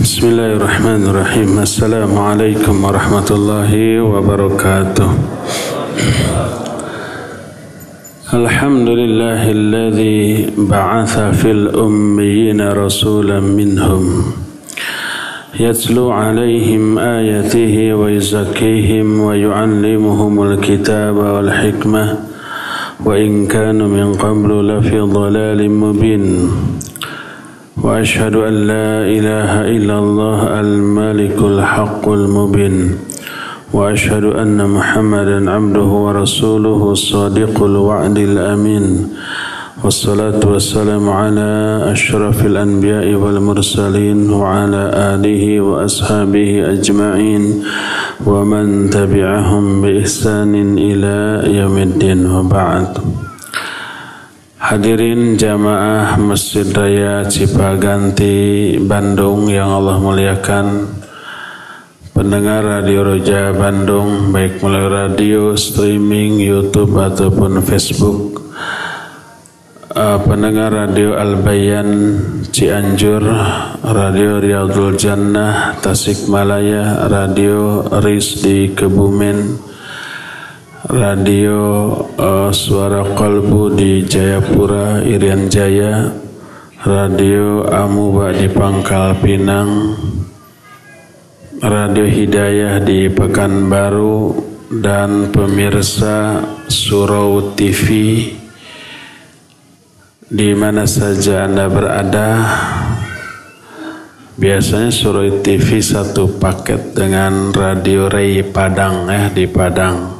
بسم الله الرحمن الرحيم السلام عليكم ورحمة الله وبركاته الحمد لله الذي بعث في الأميين رسولا منهم يتلو عليهم آياته ويزكيهم ويعلمهم الكتاب والحكمة وإن كانوا من قبل لفي ضلال مبين وأشهد أن لا إله إلا الله الملك الحق المبين وأشهد أن محمدا عبده ورسوله الصادق الوعد الأمين والصلاة والسلام على أشرف الأنبياء والمرسلين وعلى آله وأصحابه أجمعين ومن تبعهم بإحسان إلى يوم الدين. وبعد. Hadirin jamaah Masjid Raya Cipaganti Bandung yang Allah muliakan. Pendengar Radio Roja Bandung Baik melalui radio, streaming, Youtube ataupun Facebook. Uh, Pendengar Radio Al-Bayan Cianjur Radio Riyadul Jannah Tasikmalaya Radio RIS di Kebumen Radio uh, Suara Kolbu di Jayapura, Irian Jaya, Radio Amuba di Pangkal Pinang, Radio Hidayah di Pekanbaru, dan pemirsa Surau TV di mana saja Anda berada. Biasanya Surau TV satu paket dengan Radio Ray Padang ya di Padang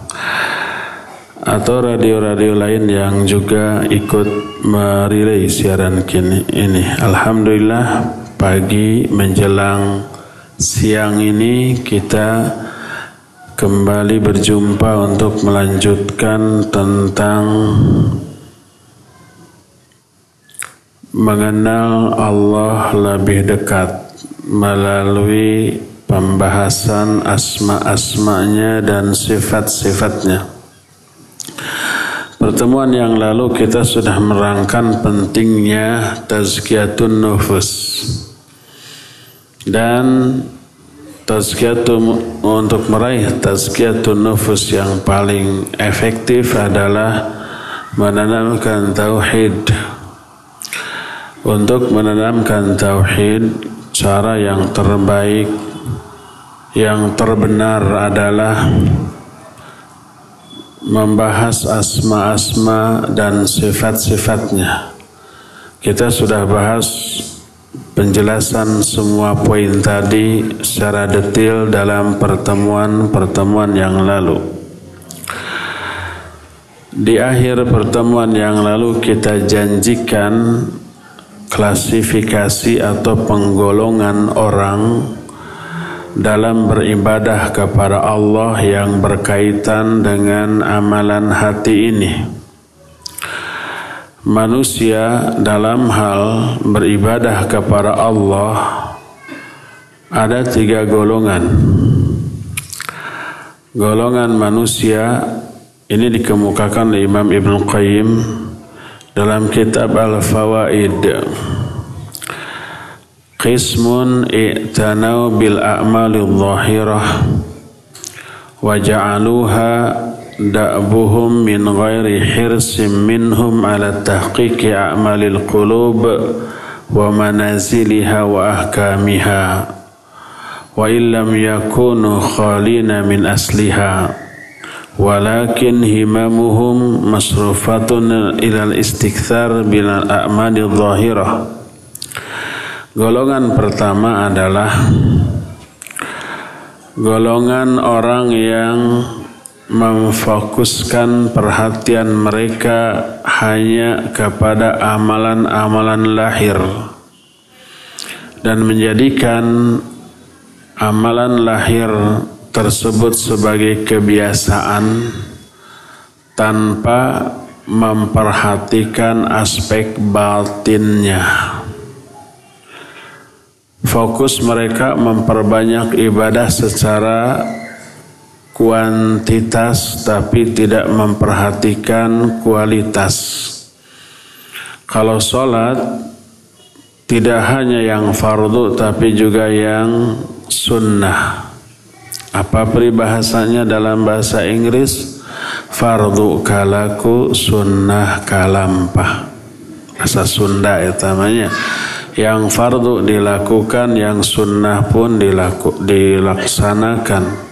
atau radio-radio lain yang juga ikut merilai siaran kini ini. Alhamdulillah pagi menjelang siang ini kita kembali berjumpa untuk melanjutkan tentang mengenal Allah lebih dekat melalui pembahasan asma-asmanya dan sifat-sifatnya. Pertemuan yang lalu kita sudah merangkan pentingnya tazkiyatun nufus. Dan tazkiyatun untuk meraih tazkiyatun nufus yang paling efektif adalah menanamkan tauhid. Untuk menanamkan tauhid, cara yang terbaik yang terbenar adalah membahas asma-asma dan sifat-sifatnya. Kita sudah bahas penjelasan semua poin tadi secara detail dalam pertemuan-pertemuan yang lalu. Di akhir pertemuan yang lalu kita janjikan klasifikasi atau penggolongan orang dalam beribadah kepada Allah yang berkaitan dengan amalan hati ini. Manusia dalam hal beribadah kepada Allah ada tiga golongan. Golongan manusia ini dikemukakan oleh Imam Ibn Qayyim dalam kitab Al-Fawaid. Qismun i'tanau bil a'malil zahirah wa ja'aluha da'buhum min ghairi hirsim minhum ala tahqiqi a'malil qulub wa manaziliha wa ahkamiha wa illam yakunu khalina min asliha. Walakin himamuhum masrufatun ilal istikthar bil a'malil zahirah Golongan pertama adalah golongan orang yang memfokuskan perhatian mereka hanya kepada amalan-amalan lahir dan menjadikan amalan lahir tersebut sebagai kebiasaan tanpa memperhatikan aspek batinnya. Fokus mereka memperbanyak ibadah secara kuantitas tapi tidak memperhatikan kualitas. Kalau sholat tidak hanya yang fardu tapi juga yang sunnah. Apa peribahasanya dalam bahasa Inggris? Fardu kalaku sunnah kalampah. Bahasa Sunda ya namanya. Yang fardu dilakukan, yang sunnah pun dilaku, dilaksanakan.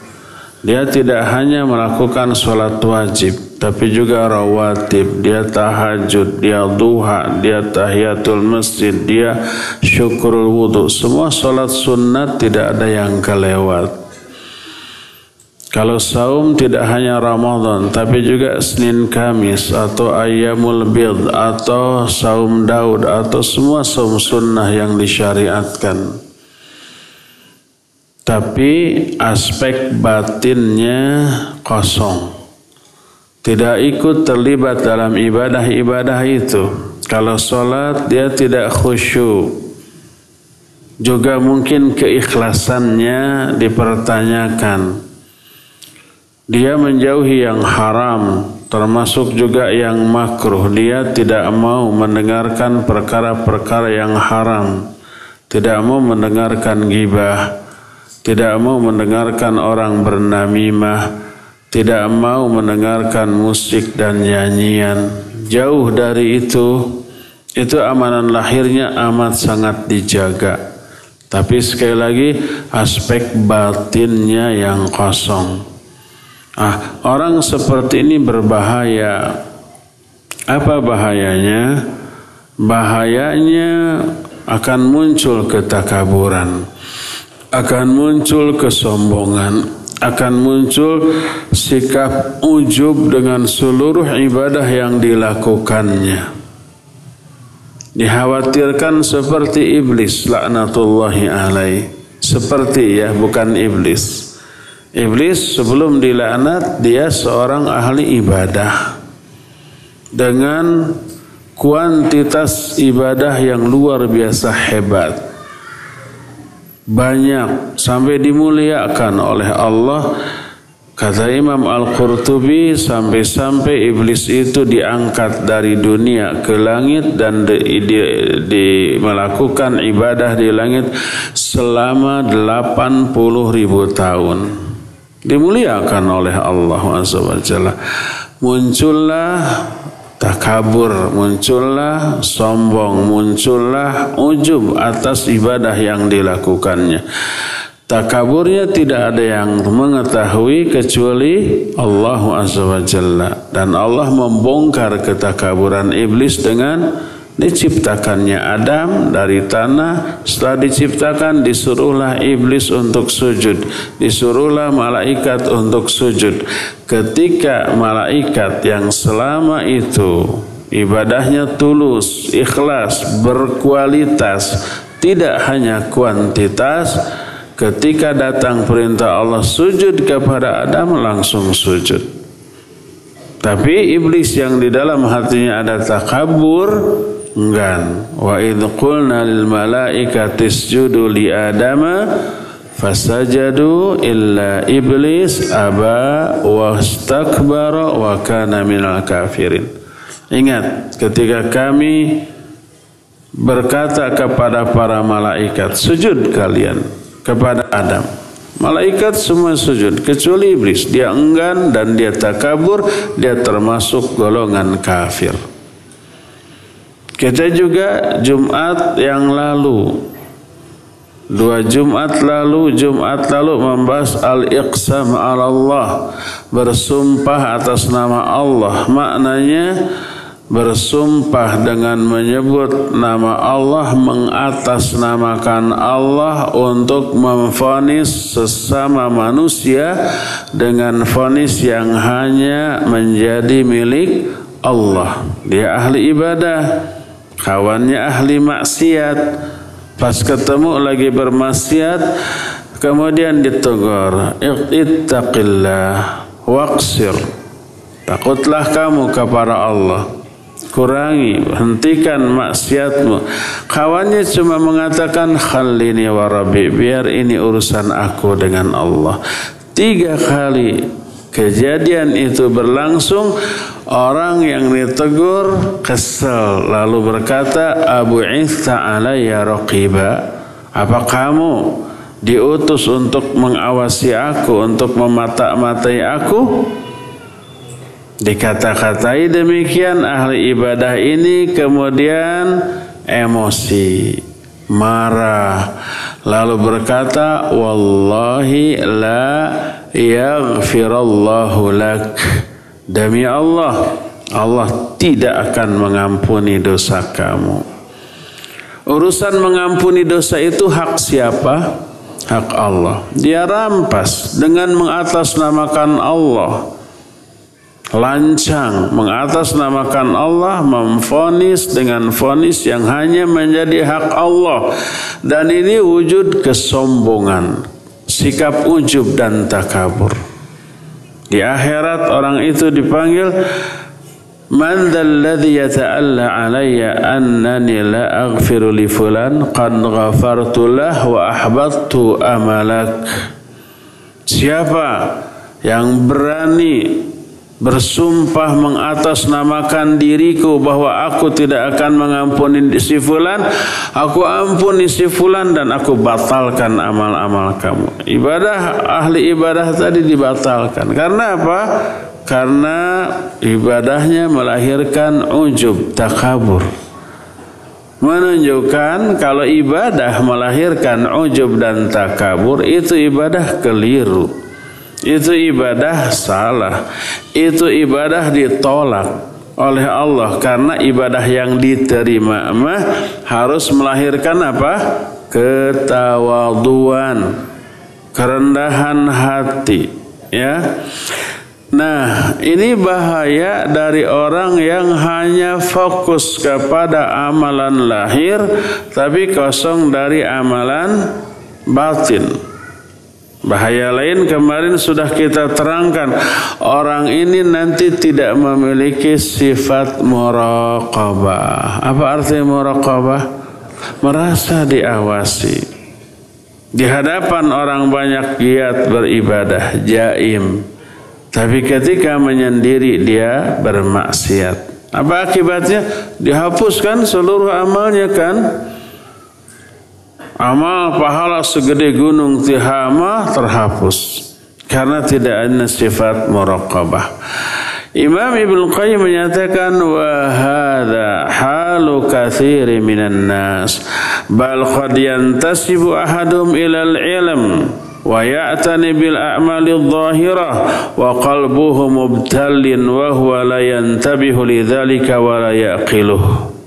Dia tidak hanya melakukan sholat wajib, tapi juga rawatib, dia tahajud, dia duha, dia tahiyatul masjid, dia syukurul wudhu. Semua sholat sunat tidak ada yang kelewat. Kalau saum tidak hanya Ramadan, tapi juga Senin Kamis atau Ayyamul Bid atau saum Daud atau semua saum sunnah yang disyariatkan tapi aspek batinnya kosong. Tidak ikut terlibat dalam ibadah-ibadah itu. Kalau sholat dia tidak khusyuk. Juga mungkin keikhlasannya dipertanyakan. Dia menjauhi yang haram, termasuk juga yang makruh. Dia tidak mau mendengarkan perkara-perkara yang haram. Tidak mau mendengarkan gibah tidak mau mendengarkan orang bernamimah, tidak mau mendengarkan musik dan nyanyian. Jauh dari itu, itu amanan lahirnya amat sangat dijaga. Tapi sekali lagi aspek batinnya yang kosong. Ah, orang seperti ini berbahaya. Apa bahayanya? Bahayanya akan muncul ketakaburan akan muncul kesombongan, akan muncul sikap ujub dengan seluruh ibadah yang dilakukannya. Dikhawatirkan seperti iblis laknatullahi alaih. Seperti ya, bukan iblis. Iblis sebelum dilaknat dia seorang ahli ibadah. Dengan kuantitas ibadah yang luar biasa hebat. Banyak sampai dimuliakan oleh Allah. Kata Imam Al-Qurtubi sampai-sampai iblis itu diangkat dari dunia ke langit dan di, di, di melakukan ibadah di langit selama 80 ribu tahun dimuliakan oleh Allah SWT muncullah takabur muncullah sombong muncullah ujub atas ibadah yang dilakukannya. Takaburnya tidak ada yang mengetahui kecuali Allah Azza wa Jalla. Dan Allah membongkar ketakaburan iblis dengan diciptakannya Adam dari tanah. Setelah diciptakan disuruhlah iblis untuk sujud. Disuruhlah malaikat untuk sujud. Ketika malaikat yang selama itu ibadahnya tulus ikhlas berkualitas tidak hanya kuantitas ketika datang perintah Allah sujud kepada Adam langsung sujud. Tapi iblis yang di dalam hatinya ada takabur enggan wa idh qulna lil malaikati isjudu li adama fasajadu illa iblis aba wastakbara wa kana minal kafirin ingat ketika kami berkata kepada para malaikat sujud kalian kepada Adam Malaikat semua sujud kecuali iblis. Dia enggan dan dia takabur, dia termasuk golongan kafir. Kita juga Jumat yang lalu. Dua Jumat lalu Jumat lalu membahas Al-Iqsam Allah Bersumpah atas nama Allah. Maknanya Bersumpah dengan menyebut nama Allah Mengatasnamakan Allah Untuk memfonis sesama manusia Dengan fonis yang hanya menjadi milik Allah. Dia ahli ibadah kawannya ahli maksiat. Pas ketemu lagi bermaksiat kemudian ditegur ittaqillah waqsir. Takutlah kamu kepada Allah. Kurangi hentikan maksiatmu. Kawannya cuma mengatakan khalini wa rabbi biar ini urusan aku dengan Allah. Tiga kali kejadian itu berlangsung Orang yang ditegur kesel lalu berkata Abu Isa ya raqiba. Apa kamu diutus untuk mengawasi aku untuk memata-matai aku? Dikata-katai demikian ahli ibadah ini kemudian emosi marah lalu berkata wallahi la yaghfirallahu lak demi Allah Allah tidak akan mengampuni dosa kamu. Urusan mengampuni dosa itu hak siapa? Hak Allah. Dia rampas dengan mengatasnamakan Allah. Lancang mengatasnamakan Allah memfonis dengan fonis yang hanya menjadi hak Allah. Dan ini wujud kesombongan sikap ujub dan takabur di akhirat orang itu dipanggil Man dzalladzi yata'alla 'alayya annani la aghfiru li fulan qad ghafartu lah wa ahbattu amalak. Siapa yang berani bersumpah mengatasnamakan diriku bahwa aku tidak akan mengampuni si fulan. Aku ampuni si fulan dan aku batalkan amal-amal kamu. Ibadah ahli ibadah tadi dibatalkan. Karena apa? Karena ibadahnya melahirkan ujub takabur. Menunjukkan kalau ibadah melahirkan ujub dan takabur itu ibadah keliru itu ibadah salah. Itu ibadah ditolak oleh Allah karena ibadah yang diterima mah harus melahirkan apa? ketawaduan, kerendahan hati, ya. Nah, ini bahaya dari orang yang hanya fokus kepada amalan lahir tapi kosong dari amalan batin. Bahaya lain kemarin sudah kita terangkan orang ini nanti tidak memiliki sifat muraqabah. Apa arti muraqabah? Merasa diawasi. Di hadapan orang banyak giat beribadah, jaim. Tapi ketika menyendiri dia bermaksiat. Apa akibatnya? Dihapuskan seluruh amalnya kan? Amal pahala segede gunung Tihama terhapus. Karena tidak ada sifat muraqabah. Imam Ibnu Qayyim menyatakan wa hadha halu katsiri minan nas. Bal qad yantasibu ahadum ila al-ilm wa ya'tani bil a'mali adh-dhahirah wa qalbuhu mubtalin wa huwa la yantabihu lidzalika wa la yaqiluhu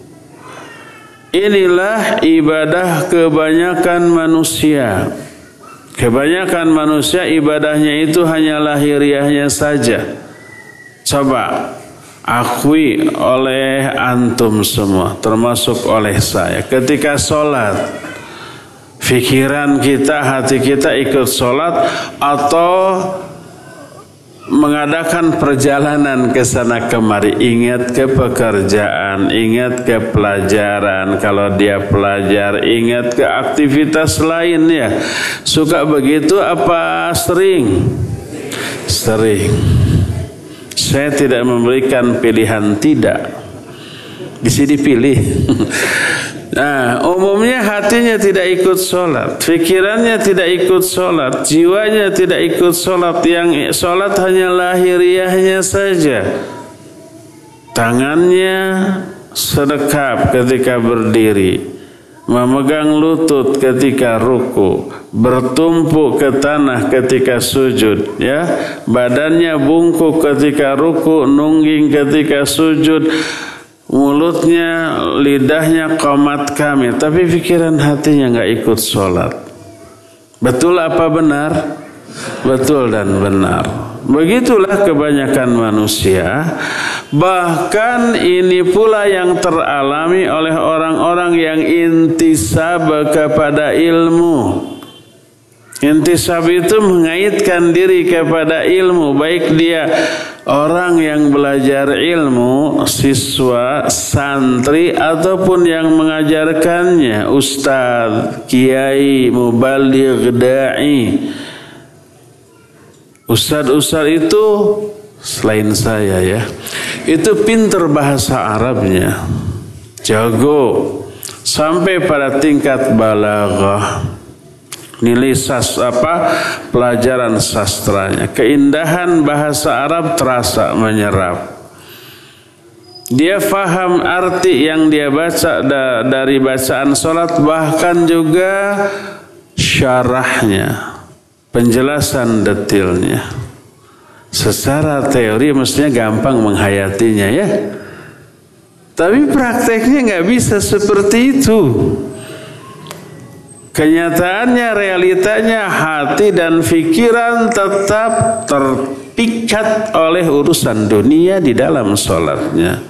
Inilah ibadah kebanyakan manusia. Kebanyakan manusia ibadahnya itu hanya lahiriahnya saja. Coba akui oleh antum semua, termasuk oleh saya. Ketika sholat, pikiran kita, hati kita ikut sholat atau mengadakan perjalanan ke sana kemari. Ingat ke pekerjaan ingat ke pelajaran. Kalau dia pelajar ingat ke aktivitas lain ya. Suka begitu apa sering? Sering. Saya tidak memberikan pilihan tidak. Di sini pilih Nah, umumnya hatinya tidak ikut sholat, pikirannya tidak ikut sholat, jiwanya tidak ikut sholat, yang sholat hanya lahiriahnya saja. Tangannya sedekap ketika berdiri, memegang lutut ketika ruku, bertumpu ke tanah ketika sujud, ya, badannya bungkuk ketika ruku, nungging ketika sujud, mulutnya, lidahnya komat kami, tapi pikiran hatinya nggak ikut sholat. Betul apa benar? Betul dan benar. Begitulah kebanyakan manusia. Bahkan ini pula yang teralami oleh orang-orang yang intisab kepada ilmu. Intisab itu mengaitkan diri kepada ilmu, baik dia orang yang belajar ilmu, siswa, santri ataupun yang mengajarkannya, ustaz, kiai, mubaligh, dai. Ustaz-ustaz itu selain saya ya. Itu pinter bahasa Arabnya. Jago sampai pada tingkat balaghah. Nilai sas apa pelajaran sastranya. Keindahan bahasa Arab terasa menyerap. Dia faham arti yang dia baca dari bacaan sholat bahkan juga syarahnya, penjelasan detailnya. Secara teori mestinya gampang menghayatinya ya. Tapi prakteknya nggak bisa seperti itu. Kenyataannya, realitanya hati dan pikiran tetap terpikat oleh urusan dunia di dalam sholatnya.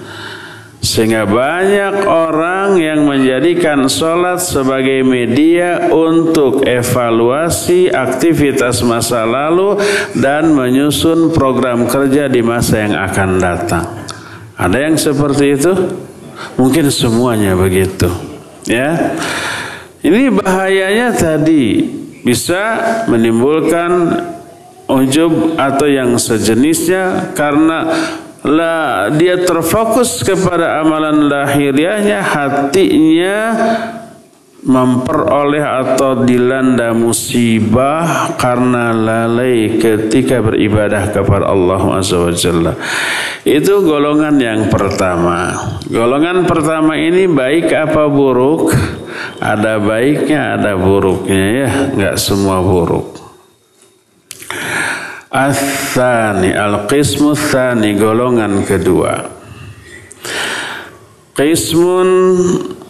Sehingga banyak orang yang menjadikan sholat sebagai media untuk evaluasi aktivitas masa lalu dan menyusun program kerja di masa yang akan datang. Ada yang seperti itu? Mungkin semuanya begitu. Ya. Ini bahayanya tadi bisa menimbulkan ujub atau yang sejenisnya karena lah dia terfokus kepada amalan lahiriahnya hatinya memperoleh atau dilanda musibah karena lalai ketika beribadah kepada Allah Azza. Itu golongan yang pertama. Golongan pertama ini baik apa buruk? Ada baiknya, ada buruknya ya, nggak semua buruk. Al-Thani Al-Qismu Golongan kedua Qismun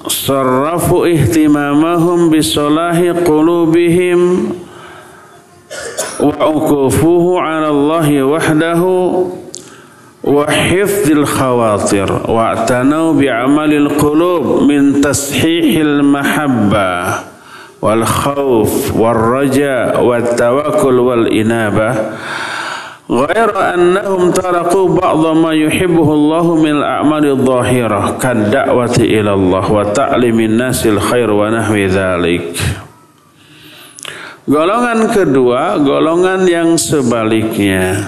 صرفوا اهتمامهم بصلاح قلوبهم وعكوفه على الله وحده وحفظ الخواطر واعتنوا بعمل القلوب من تصحيح المحبة والخوف والرجاء والتوكل والإنابة غير أنهم تركوا بعض ما يحبه الله من الأعمال الظاهرة كالدعوة إلى الله وتعليم الناس الخير ونحو ذلك Golongan kedua, golongan yang sebaliknya.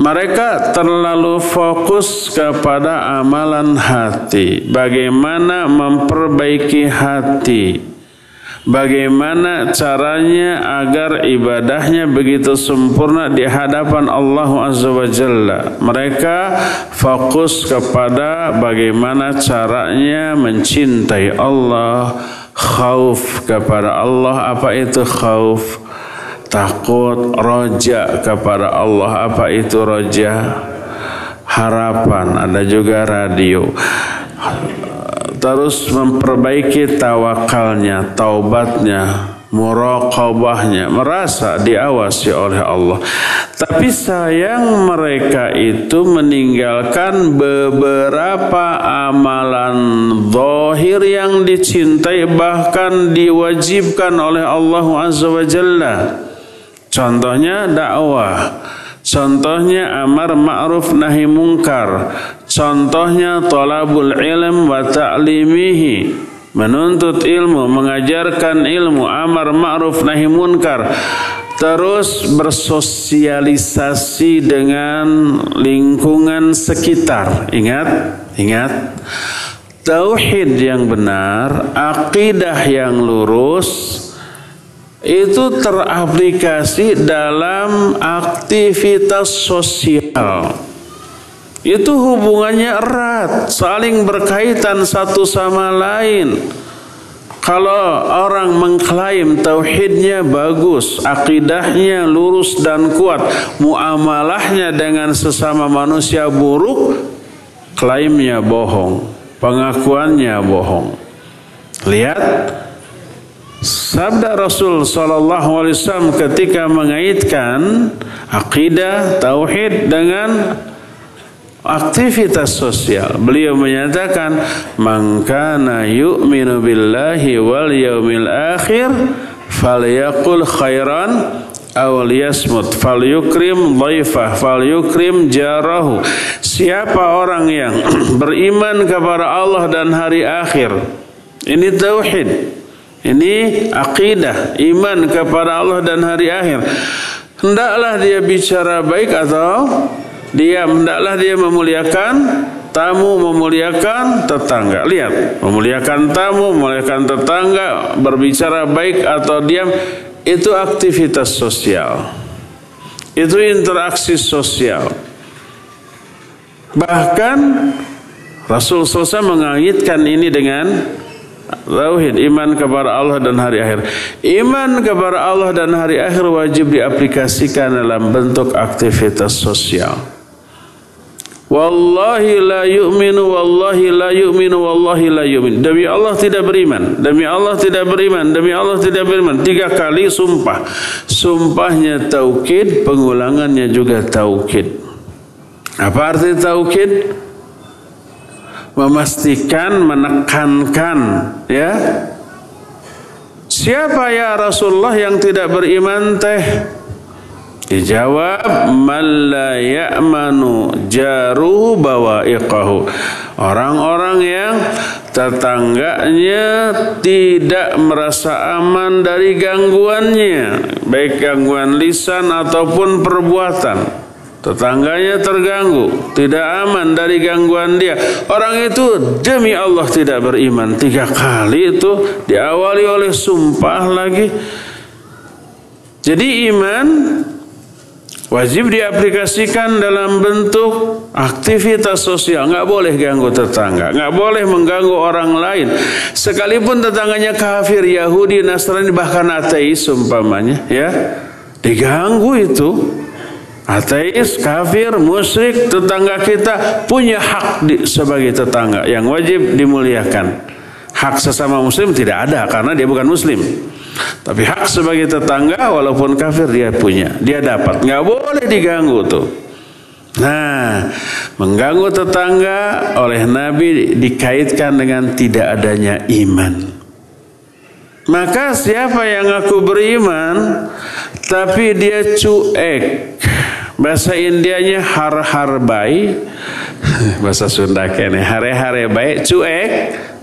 Mereka terlalu fokus kepada amalan hati, bagaimana memperbaiki hati, Bagaimana caranya agar ibadahnya begitu sempurna di hadapan Allah Azza wa Jalla. Mereka fokus kepada bagaimana caranya mencintai Allah, khauf kepada Allah. Apa itu khauf? Takut, roja kepada Allah. Apa itu roja? Harapan, ada juga radio terus memperbaiki tawakalnya, taubatnya, muraqabahnya, merasa diawasi oleh Allah. Tapi sayang mereka itu meninggalkan beberapa amalan zahir yang dicintai bahkan diwajibkan oleh Allah Azza wa Jalla. Contohnya dakwah. Contohnya amar ma'ruf nahi mungkar. Contohnya talabul ilm wa ta'limihi. Menuntut ilmu, mengajarkan ilmu, amar ma'ruf nahi munkar. Terus bersosialisasi dengan lingkungan sekitar. Ingat, ingat. Tauhid yang benar, akidah yang lurus, itu teraplikasi dalam aktivitas sosial. Itu hubungannya erat, saling berkaitan satu sama lain. Kalau orang mengklaim tauhidnya bagus, akidahnya lurus dan kuat, muamalahnya dengan sesama manusia buruk, klaimnya bohong, pengakuannya bohong. Lihat Sabda Rasul Sallallahu Alaihi Wasallam ketika mengaitkan akidah tauhid dengan aktivitas sosial. Beliau menyatakan, "Mangkana yu'minu billahi wal yaumil akhir falyaqul khairan aw liyasmut falyukrim dhaifah falyukrim jarahu." Siapa orang yang beriman kepada Allah dan hari akhir? Ini tauhid. Ini akidah, iman kepada Allah dan hari akhir. hendaklah dia bicara baik atau diam, hendaklah dia memuliakan tamu, memuliakan tetangga. Lihat, memuliakan tamu, memuliakan tetangga, berbicara baik atau diam itu aktivitas sosial. Itu interaksi sosial. Bahkan Rasul SAW mengaitkan ini dengan Tauhid, iman kepada Allah dan hari akhir. Iman kepada Allah dan hari akhir wajib diaplikasikan dalam bentuk aktivitas sosial. Wallahi la yu'minu wallahi la yu'minu wallahi la yu'min. Demi Allah tidak beriman. Demi Allah tidak beriman. Demi Allah tidak beriman. Tiga kali sumpah. Sumpahnya taukid, pengulangannya juga taukid. Apa arti taukid? Memastikan, menekankan, ya. Siapa ya Rasulullah yang tidak beriman teh? Dijawab man la ya'manu jaruhu bawa'iqahu. Orang-orang yang tetangganya tidak merasa aman dari gangguannya, baik gangguan lisan ataupun perbuatan. Tetangganya terganggu, tidak aman dari gangguan dia. Orang itu demi Allah tidak beriman. Tiga kali itu diawali oleh sumpah lagi. Jadi iman Wajib diaplikasikan dalam bentuk aktivitas sosial. Nggak boleh ganggu tetangga. Nggak boleh mengganggu orang lain. Sekalipun tetangganya kafir, Yahudi, Nasrani, bahkan ateis umpamanya. ya Diganggu itu. Ateis, kafir, musyrik, tetangga kita punya hak di, sebagai tetangga yang wajib dimuliakan. Hak sesama muslim tidak ada karena dia bukan muslim. Tapi hak sebagai tetangga walaupun kafir dia punya, dia dapat. Nggak boleh diganggu tuh. Nah, mengganggu tetangga oleh Nabi dikaitkan dengan tidak adanya iman. Maka siapa yang aku beriman tapi dia cuek. Bahasa Indianya har-har baik. Bahasa Sunda kene hare-hare baik cuek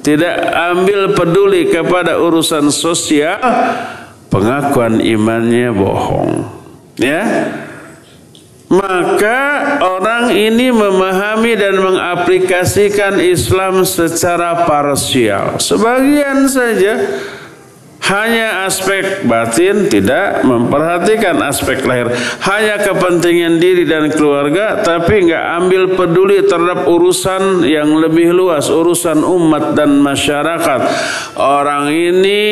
tidak ambil peduli kepada urusan sosial, pengakuan imannya bohong. Ya. Maka orang ini memahami dan mengaplikasikan Islam secara parsial. Sebagian saja hanya aspek batin tidak memperhatikan aspek lahir. Hanya kepentingan diri dan keluarga tapi nggak ambil peduli terhadap urusan yang lebih luas urusan umat dan masyarakat. Orang ini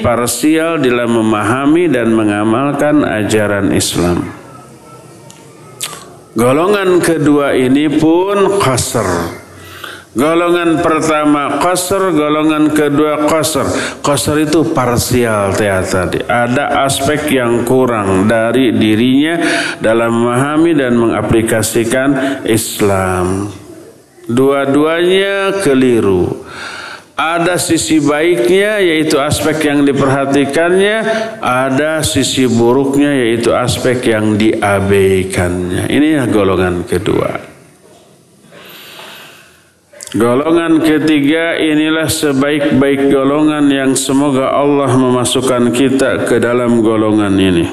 parsial dalam memahami dan mengamalkan ajaran Islam. Golongan kedua ini pun qasr Golongan pertama qasr, golongan kedua qasr. Qasr itu parsial tadi. Ada aspek yang kurang dari dirinya dalam memahami dan mengaplikasikan Islam. Dua-duanya keliru. Ada sisi baiknya yaitu aspek yang diperhatikannya, ada sisi buruknya yaitu aspek yang diabaikannya. Ini golongan kedua. Golongan ketiga inilah sebaik-baik golongan yang semoga Allah memasukkan kita ke dalam golongan ini.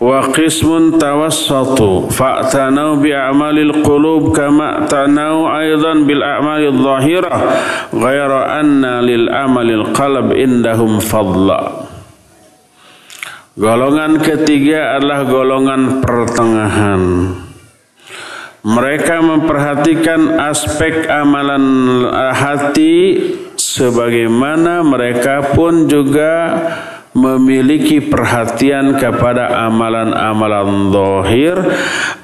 Wa qismun tawassatu fa'tanau bi a'malil qulub kama tanau aidan bil a'malil zahirah ghaira anna lil amalil qalb indahum fadla. Golongan ketiga adalah golongan pertengahan mereka memperhatikan aspek amalan eh, hati sebagaimana mereka pun juga memiliki perhatian kepada amalan-amalan zahir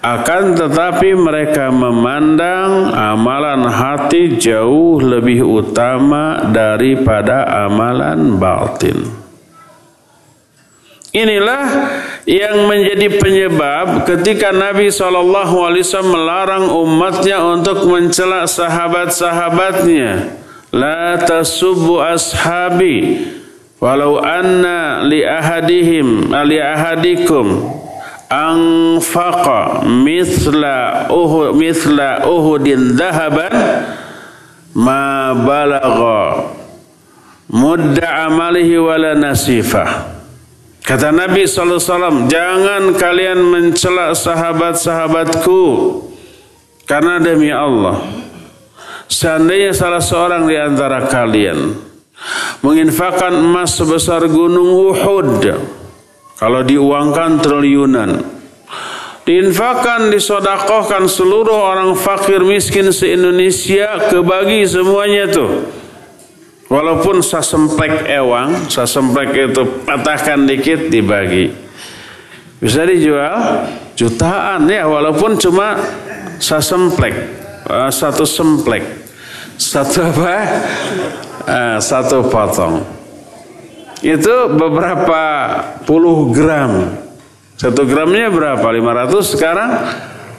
akan tetapi mereka memandang amalan hati jauh lebih utama daripada amalan batin. Inilah yang menjadi penyebab ketika Nabi SAW melarang umatnya untuk mencela sahabat-sahabatnya. La tasubbu ashabi walau anna li ahadihim li ahadikum anfaqa mithla uhud mithla uhudin dhahaban ma balagha mudda amalihi wala nasifah Kata Nabi SAW, jangan kalian mencela sahabat-sahabatku. Karena demi Allah, seandainya salah seorang di antara kalian menginfakkan emas sebesar gunung Uhud, kalau diuangkan triliunan, diinfakkan, disodakohkan seluruh orang fakir miskin se-Indonesia, kebagi semuanya tuh Walaupun sasemplek ewang, sasemplek itu patahkan dikit dibagi. Bisa dijual jutaan ya walaupun cuma sasemplek, uh, satu semplek. Satu apa? Uh, satu potong. Itu beberapa puluh gram. Satu gramnya berapa? 500 sekarang?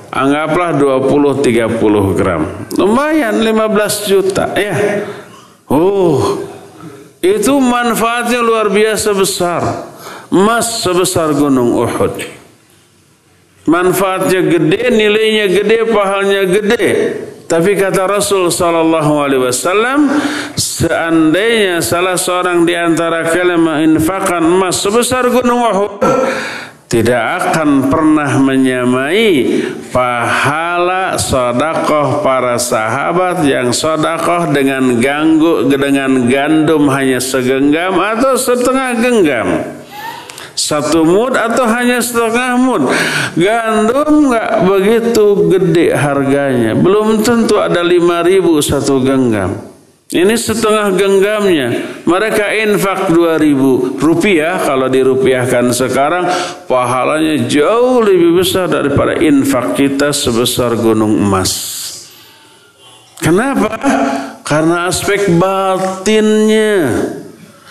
Anggaplah 20-30 gram. Lumayan 15 juta ya. Oh, itu manfaatnya luar biasa besar. Emas sebesar gunung Uhud. Manfaatnya gede, nilainya gede, pahalnya gede. Tapi kata Rasul sallallahu alaihi wasallam, seandainya salah seorang di antara kalian menginfakkan emas sebesar gunung Uhud, tidak akan pernah menyamai pahala sodakoh para sahabat yang sodakoh dengan ganggu dengan gandum hanya segenggam atau setengah genggam. Satu mud atau hanya setengah mud. Gandum nggak begitu gede harganya. Belum tentu ada lima ribu satu genggam ini setengah genggamnya. Mereka infak 2000 rupiah. Kalau dirupiahkan sekarang, pahalanya jauh lebih besar daripada infak kita sebesar gunung emas. Kenapa? Karena aspek batinnya.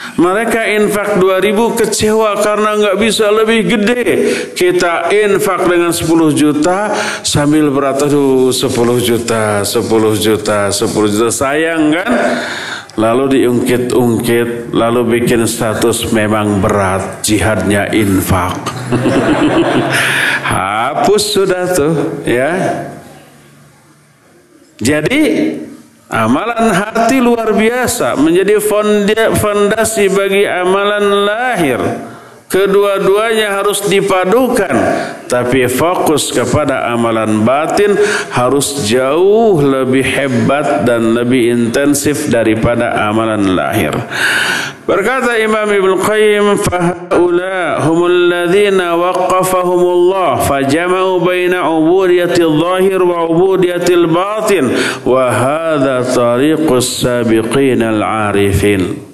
Mereka infak 2000 kecewa karena nggak bisa lebih gede. Kita infak dengan 10 juta sambil berat aduh 10 juta, 10 juta, 10 juta sayang kan? Lalu diungkit-ungkit, lalu bikin status memang berat, jihadnya infak. Hapus sudah tuh, ya. Jadi Amalan hati luar biasa menjadi fondasi bagi amalan lahir. Kedua-duanya harus dipadukan, tapi fokus kepada amalan batin harus jauh lebih hebat dan lebih intensif daripada amalan lahir. Berkata Imam Ibn Qayyim, "Fahaula humul ladzina waqqafahumullah fajama'u baina ubudiyatil zahir wa ubudiyatil batin wa hadha tariqus sabiqin al-arifin."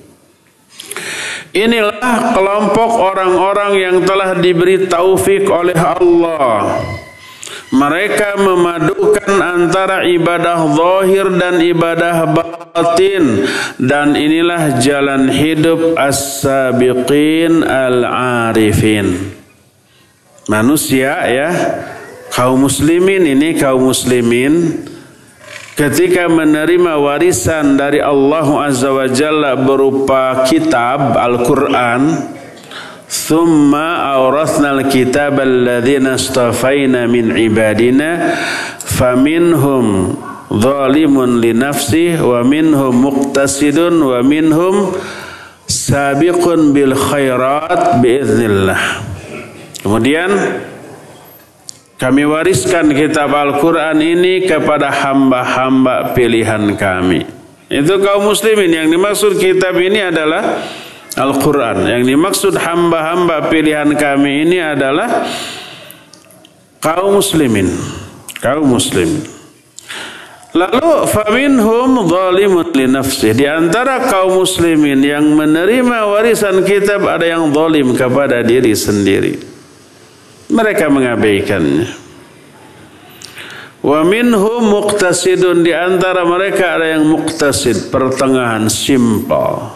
Inilah kelompok orang-orang yang telah diberi taufik oleh Allah. Mereka memadukan antara ibadah zahir dan ibadah batin dan inilah jalan hidup as-sabiqin al-arifin. Manusia ya, kaum muslimin ini kaum muslimin ketika menerima warisan dari Allah Azza wa Jalla berupa kitab Al-Quran thumma awrathna al-kitab alladhina astafayna min ibadina faminhum zalimun li nafsih wa minhum muqtasidun wa minhum sabiqun bil khairat biiznillah kemudian kami wariskan kitab Al-Quran ini kepada hamba-hamba pilihan kami. Itu kaum muslimin. Yang dimaksud kitab ini adalah Al-Quran. Yang dimaksud hamba-hamba pilihan kami ini adalah kaum muslimin. Kaum muslimin. Lalu faminhum zalimun li nafsih. Di antara kaum muslimin yang menerima warisan kitab ada yang zalim kepada diri sendiri mereka mengabaikannya. Wa minhum muqtasidun di antara mereka ada yang muqtasid, pertengahan simpel.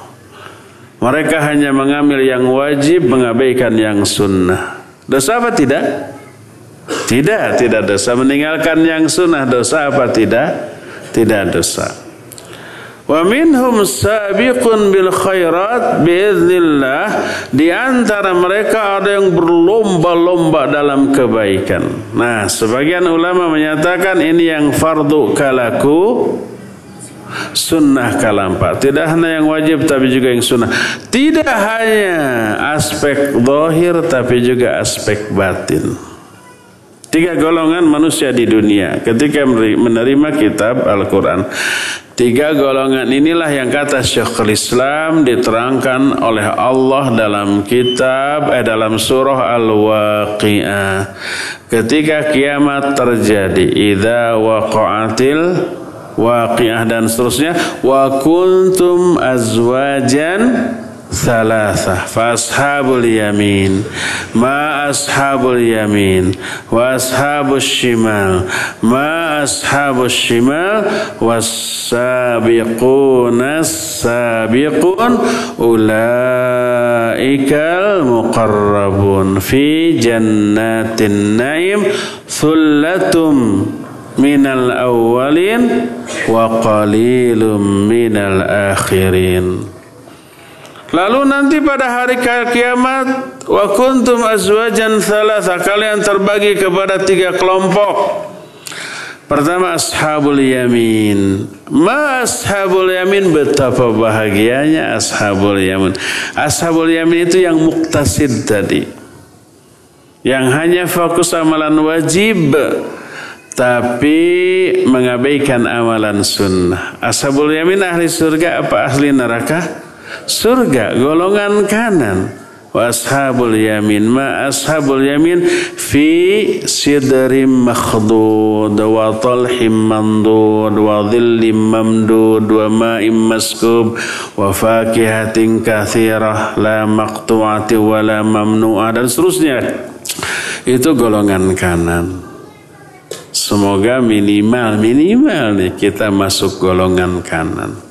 Mereka hanya mengambil yang wajib, mengabaikan yang sunnah. Dosa apa tidak? Tidak, tidak dosa. Meninggalkan yang sunnah dosa apa tidak? Tidak dosa. Wa minhum sabiqun bil khairat biiznillah. Di antara mereka ada yang berlomba-lomba dalam kebaikan. Nah, sebagian ulama menyatakan ini yang fardu kalaku sunnah kalampa. Tidak hanya yang wajib tapi juga yang sunnah. Tidak hanya aspek zahir tapi juga aspek batin. Tiga golongan manusia di dunia ketika menerima kitab Al-Quran. Tiga golongan inilah yang kata Syekhul Islam diterangkan oleh Allah dalam kitab eh dalam surah Al-Waqi'ah. Ketika kiamat terjadi, idza waqa'atil waqi'ah dan seterusnya wa kuntum azwajan ثلاثة فأصحاب اليمين ما أصحاب اليمين وأصحاب الشمال ما أصحاب الشمال والسابقون السابقون أولئك المقربون في جنات النعيم ثلة من الأولين وقليل من الآخرين Lalu nanti pada hari kiamat wa kuntum azwajan thalatha kalian terbagi kepada tiga kelompok. Pertama ashabul yamin. Ma ashabul yamin betapa bahagianya ashabul yamin. Ashabul yamin itu yang muktasid tadi. Yang hanya fokus amalan wajib tapi mengabaikan amalan sunnah. Ashabul yamin ahli surga apa ahli neraka? Surga golongan kanan. Washabul yamin ma ashabul yamin fi sidrim makhdud wa talhim mandud wa dhillim mamdud wa ma'im maskub wa fakihatin kathirah la maqtu'ati wa la mamnu'ah dan seterusnya. Itu golongan kanan. Semoga minimal minimal nih kita masuk golongan kanan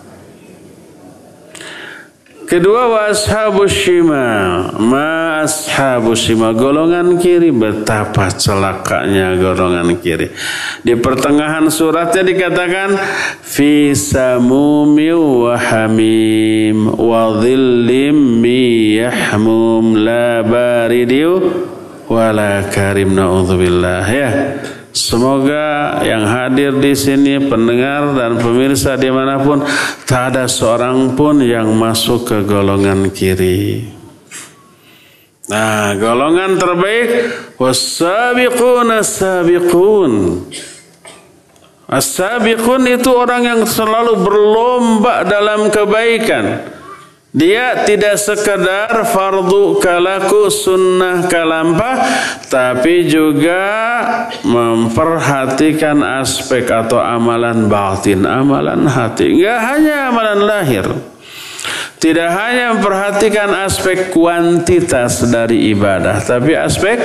Kedua wa ashabus shimal. Ma ashabus shimal. Golongan kiri. Betapa celakanya golongan kiri. Di pertengahan suratnya dikatakan. Fi samumi wa hamim. Wa dhillim miyahmum. La baridiu. Wa la karim na'udzubillah. Ya. Semoga yang hadir di sini, pendengar dan pemirsa di mana pun, tak ada seorang pun yang masuk ke golongan kiri. Nah, golongan terbaik wasabiqun as-sabiqun. As-sabiqun itu orang yang selalu berlomba dalam kebaikan. Dia tidak sekedar fardu kalaku sunnah kalampa tapi juga memperhatikan aspek atau amalan batin, amalan hati. Enggak hanya amalan lahir. Tidak hanya memperhatikan aspek kuantitas dari ibadah, tapi aspek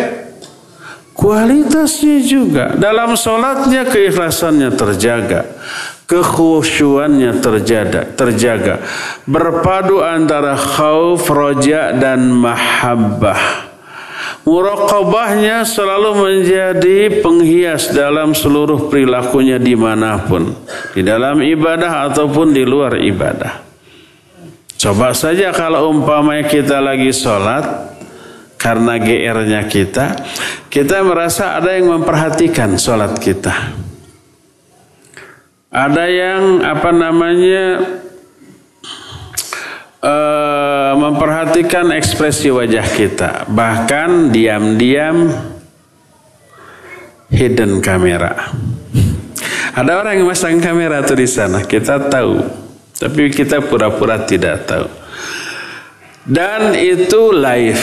kualitasnya juga. Dalam sholatnya keikhlasannya terjaga kekhusyuannya terjaga, terjaga. Berpadu antara khauf, roja dan mahabbah. Muraqabahnya selalu menjadi penghias dalam seluruh perilakunya di mana pun. Di dalam ibadah ataupun di luar ibadah. Coba saja kalau umpamanya kita lagi sholat, karena GR-nya kita, kita merasa ada yang memperhatikan sholat kita. Ada yang apa namanya uh, memperhatikan ekspresi wajah kita, bahkan diam-diam hidden kamera. Ada orang yang masang kamera tuh di sana, kita tahu, tapi kita pura-pura tidak tahu. Dan itu live,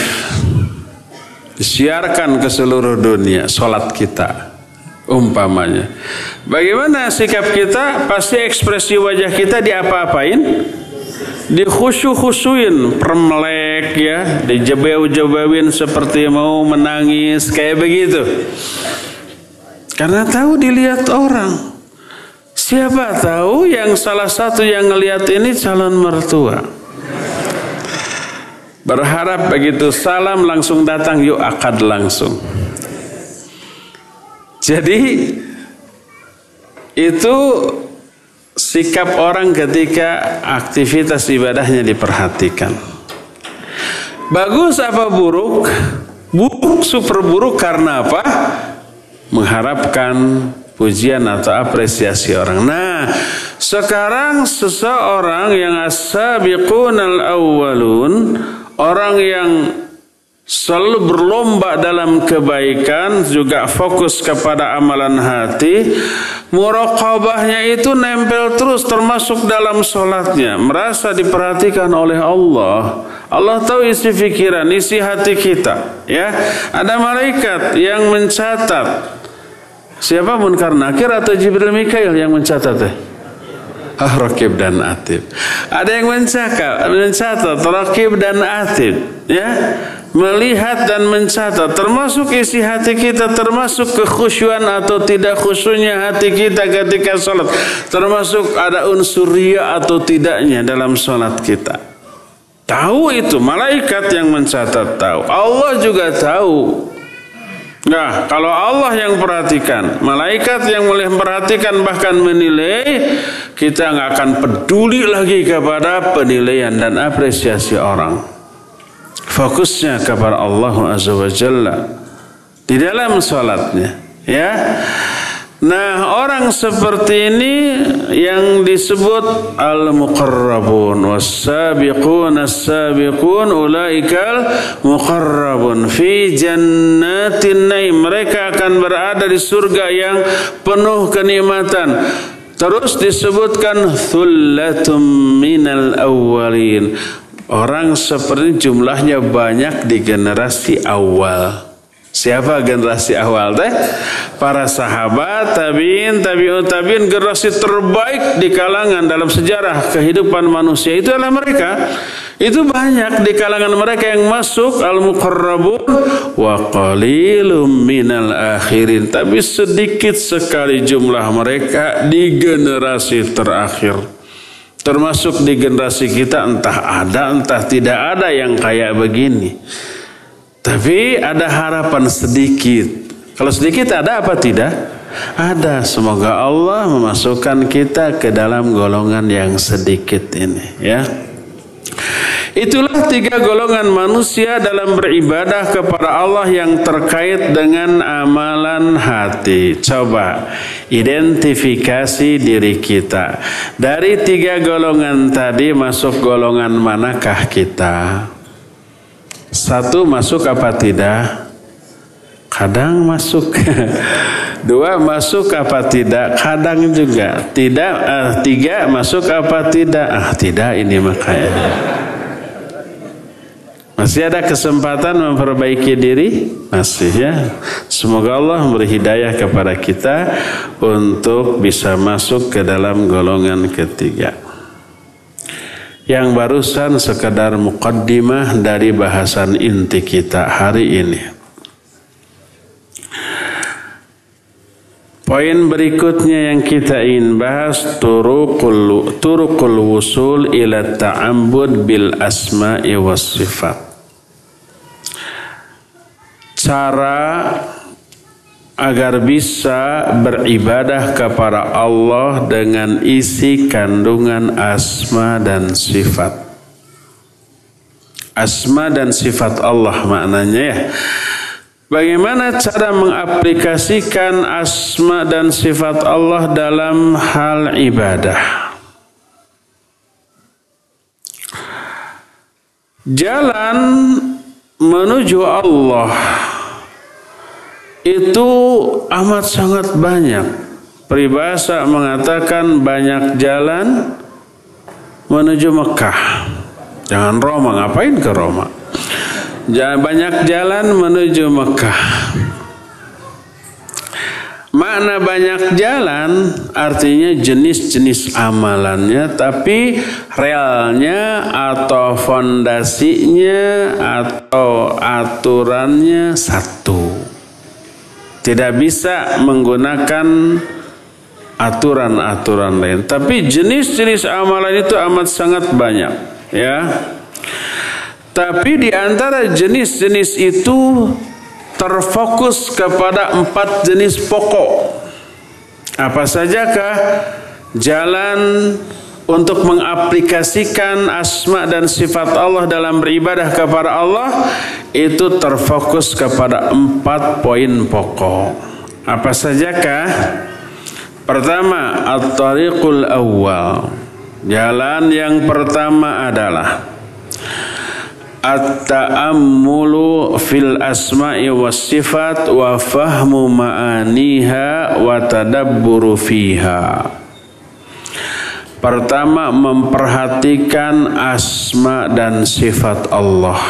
disiarkan ke seluruh dunia, sholat kita umpamanya. Bagaimana sikap kita? Pasti ekspresi wajah kita diapa-apain? Dikhusyuk-khusyuin, permelek ya, dijebeu-jebeuin seperti mau menangis, kayak begitu. Karena tahu dilihat orang. Siapa tahu yang salah satu yang ngelihat ini calon mertua. Berharap begitu salam langsung datang, yuk akad langsung. Jadi itu sikap orang ketika aktivitas ibadahnya diperhatikan. Bagus apa buruk? Buruk, super buruk karena apa? Mengharapkan pujian atau apresiasi orang. Nah, Sekarang seseorang yang as-sabiqunal awwalun, orang yang selalu berlomba dalam kebaikan juga fokus kepada amalan hati. Muraqabahnya itu nempel terus termasuk dalam sholatnya. Merasa diperhatikan oleh Allah. Allah tahu isi pikiran isi hati kita ya. Ada malaikat yang mencatat. Siapa munkar nakir atau Jibril Mikail yang mencatat eh? Ah, Rakib dan Atib. Ada yang mencatat, mencatat Rakib dan Atib, ya melihat dan mencatat. Termasuk isi hati kita termasuk kekhusyuan atau tidak khusyunya hati kita ketika sholat. Termasuk ada unsur ria atau tidaknya dalam sholat kita. Tahu itu malaikat yang mencatat tahu. Allah juga tahu. Nah, kalau Allah yang perhatikan, malaikat yang boleh memperhatikan bahkan menilai, kita nggak akan peduli lagi kepada penilaian dan apresiasi orang fokusnya kepada Allah Azza wa Jalla di dalam salatnya ya. Nah orang seperti ini yang disebut al-muqarrabun was-sabiqun as-sabiqun ulaikal muqarrabun fi jannatin naim. Mereka akan berada di surga yang penuh kenikmatan. Terus disebutkan thullatum minal awwalin Orang seperti jumlahnya banyak di generasi awal. Siapa generasi awal teh? Para sahabat, tabiin, tabiun, tabiin generasi terbaik di kalangan dalam sejarah kehidupan manusia itu adalah mereka. Itu banyak di kalangan mereka yang masuk al-muqarrabun wa qalilum minal akhirin. Tapi sedikit sekali jumlah mereka di generasi terakhir. Termasuk di generasi kita entah ada entah tidak ada yang kayak begini. Tapi ada harapan sedikit. Kalau sedikit ada apa tidak? Ada. Semoga Allah memasukkan kita ke dalam golongan yang sedikit ini ya. Itulah tiga golongan manusia dalam beribadah kepada Allah yang terkait dengan amalan hati. Coba identifikasi diri kita. Dari tiga golongan tadi masuk golongan manakah kita? Satu masuk apa tidak? Kadang masuk. Dua masuk apa tidak? Kadang juga. Tidak. Uh, tiga masuk apa tidak? Ah tidak ini makanya. Masih ada kesempatan memperbaiki diri? Masih ya. Semoga Allah memberi hidayah kepada kita untuk bisa masuk ke dalam golongan ketiga. Yang barusan sekadar mukaddimah dari bahasan inti kita hari ini. Poin berikutnya yang kita ingin bahas turukul turukul wusul ila ta'abbud bil asma'i was sifat. Cara agar bisa beribadah kepada Allah dengan isi kandungan asma dan sifat. Asma dan sifat Allah maknanya ya Bagaimana cara mengaplikasikan asma dan sifat Allah dalam hal ibadah? Jalan menuju Allah itu amat sangat banyak. Peribahasa mengatakan banyak jalan menuju Mekah. Jangan Roma, ngapain ke Roma? Banyak jalan menuju Mekah. Makna banyak jalan artinya jenis-jenis amalannya tapi realnya atau fondasinya atau aturannya satu. Tidak bisa menggunakan aturan-aturan lain. Tapi jenis-jenis amalan itu amat sangat banyak, ya. Tapi di antara jenis-jenis itu terfokus kepada empat jenis pokok. Apa sajakah jalan untuk mengaplikasikan asma dan sifat Allah dalam beribadah kepada Allah itu terfokus kepada empat poin pokok. Apa sajakah? Pertama, at-tariqul awal. Jalan yang pertama adalah at-ta'ammulu fil asma'i was sifat wa fahmu ma'aniha wa tadabburu fiha. Pertama memperhatikan asma dan sifat Allah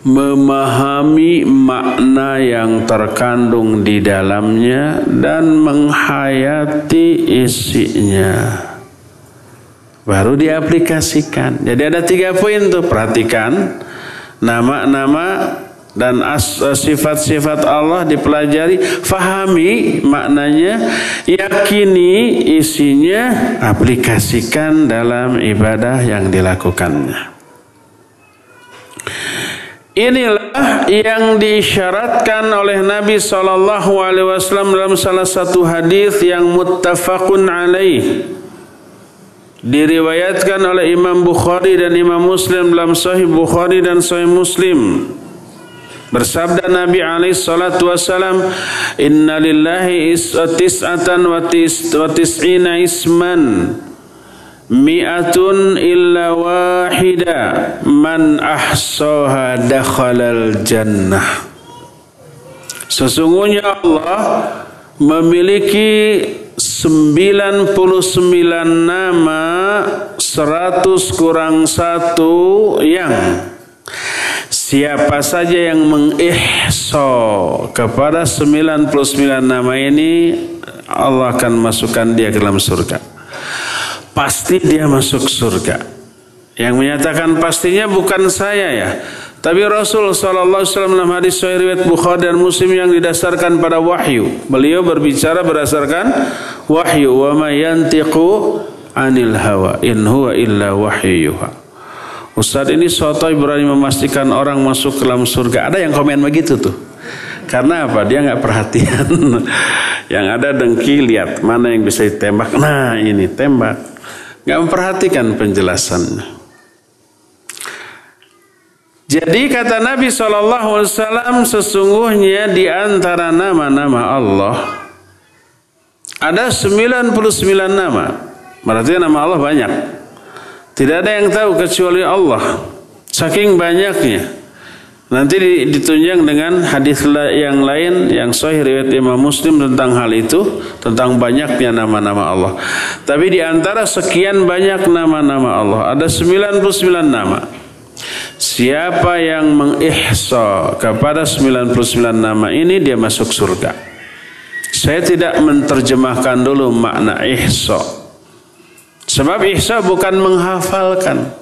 memahami makna yang terkandung di dalamnya dan menghayati isinya baru diaplikasikan jadi ada tiga poin tuh perhatikan nama-nama dan sifat-sifat Allah dipelajari fahami maknanya yakini isinya aplikasikan dalam ibadah yang dilakukannya Inilah yang diisyaratkan oleh Nabi Shallallahu Alaihi Wasallam dalam salah satu hadis yang muttafaqun alaih. Diriwayatkan oleh Imam Bukhari dan Imam Muslim dalam Sahih Bukhari dan Sahih Muslim. Bersabda Nabi alaihi salatu wasalam, "Inna lillahi tis'atan wa tis'ina isman." mi'atun illa wahida man ahsaha dakhalal jannah sesungguhnya Allah memiliki 99 nama 100 kurang satu yang Siapa saja yang mengihso kepada 99 nama ini Allah akan masukkan dia ke dalam surga pasti dia masuk surga. Yang menyatakan pastinya bukan saya ya. Tapi Rasul Sallallahu Alaihi Wasallam dalam hadis Sahih riwayat Bukhari dan Muslim yang didasarkan pada wahyu. Beliau berbicara berdasarkan wahyu. Wa ma yantiqu anil hawa in huwa illa wahyuha. Ustaz ini sotoy berani memastikan orang masuk ke dalam surga. Ada yang komen begitu tuh. Karena apa? Dia nggak perhatian. yang ada dengki lihat mana yang bisa ditembak. Nah ini tembak nggak memperhatikan penjelasannya. Jadi kata Nabi SAW sesungguhnya di antara nama-nama Allah ada 99 nama. Berarti nama Allah banyak. Tidak ada yang tahu kecuali Allah. Saking banyaknya. Nanti ditunjang dengan hadis yang lain yang sahih riwayat Imam Muslim tentang hal itu, tentang banyaknya nama-nama Allah. Tapi di antara sekian banyak nama-nama Allah, ada 99 nama. Siapa yang mengihsa kepada 99 nama ini dia masuk surga. Saya tidak menerjemahkan dulu makna ihsa. Sebab ihsa bukan menghafalkan.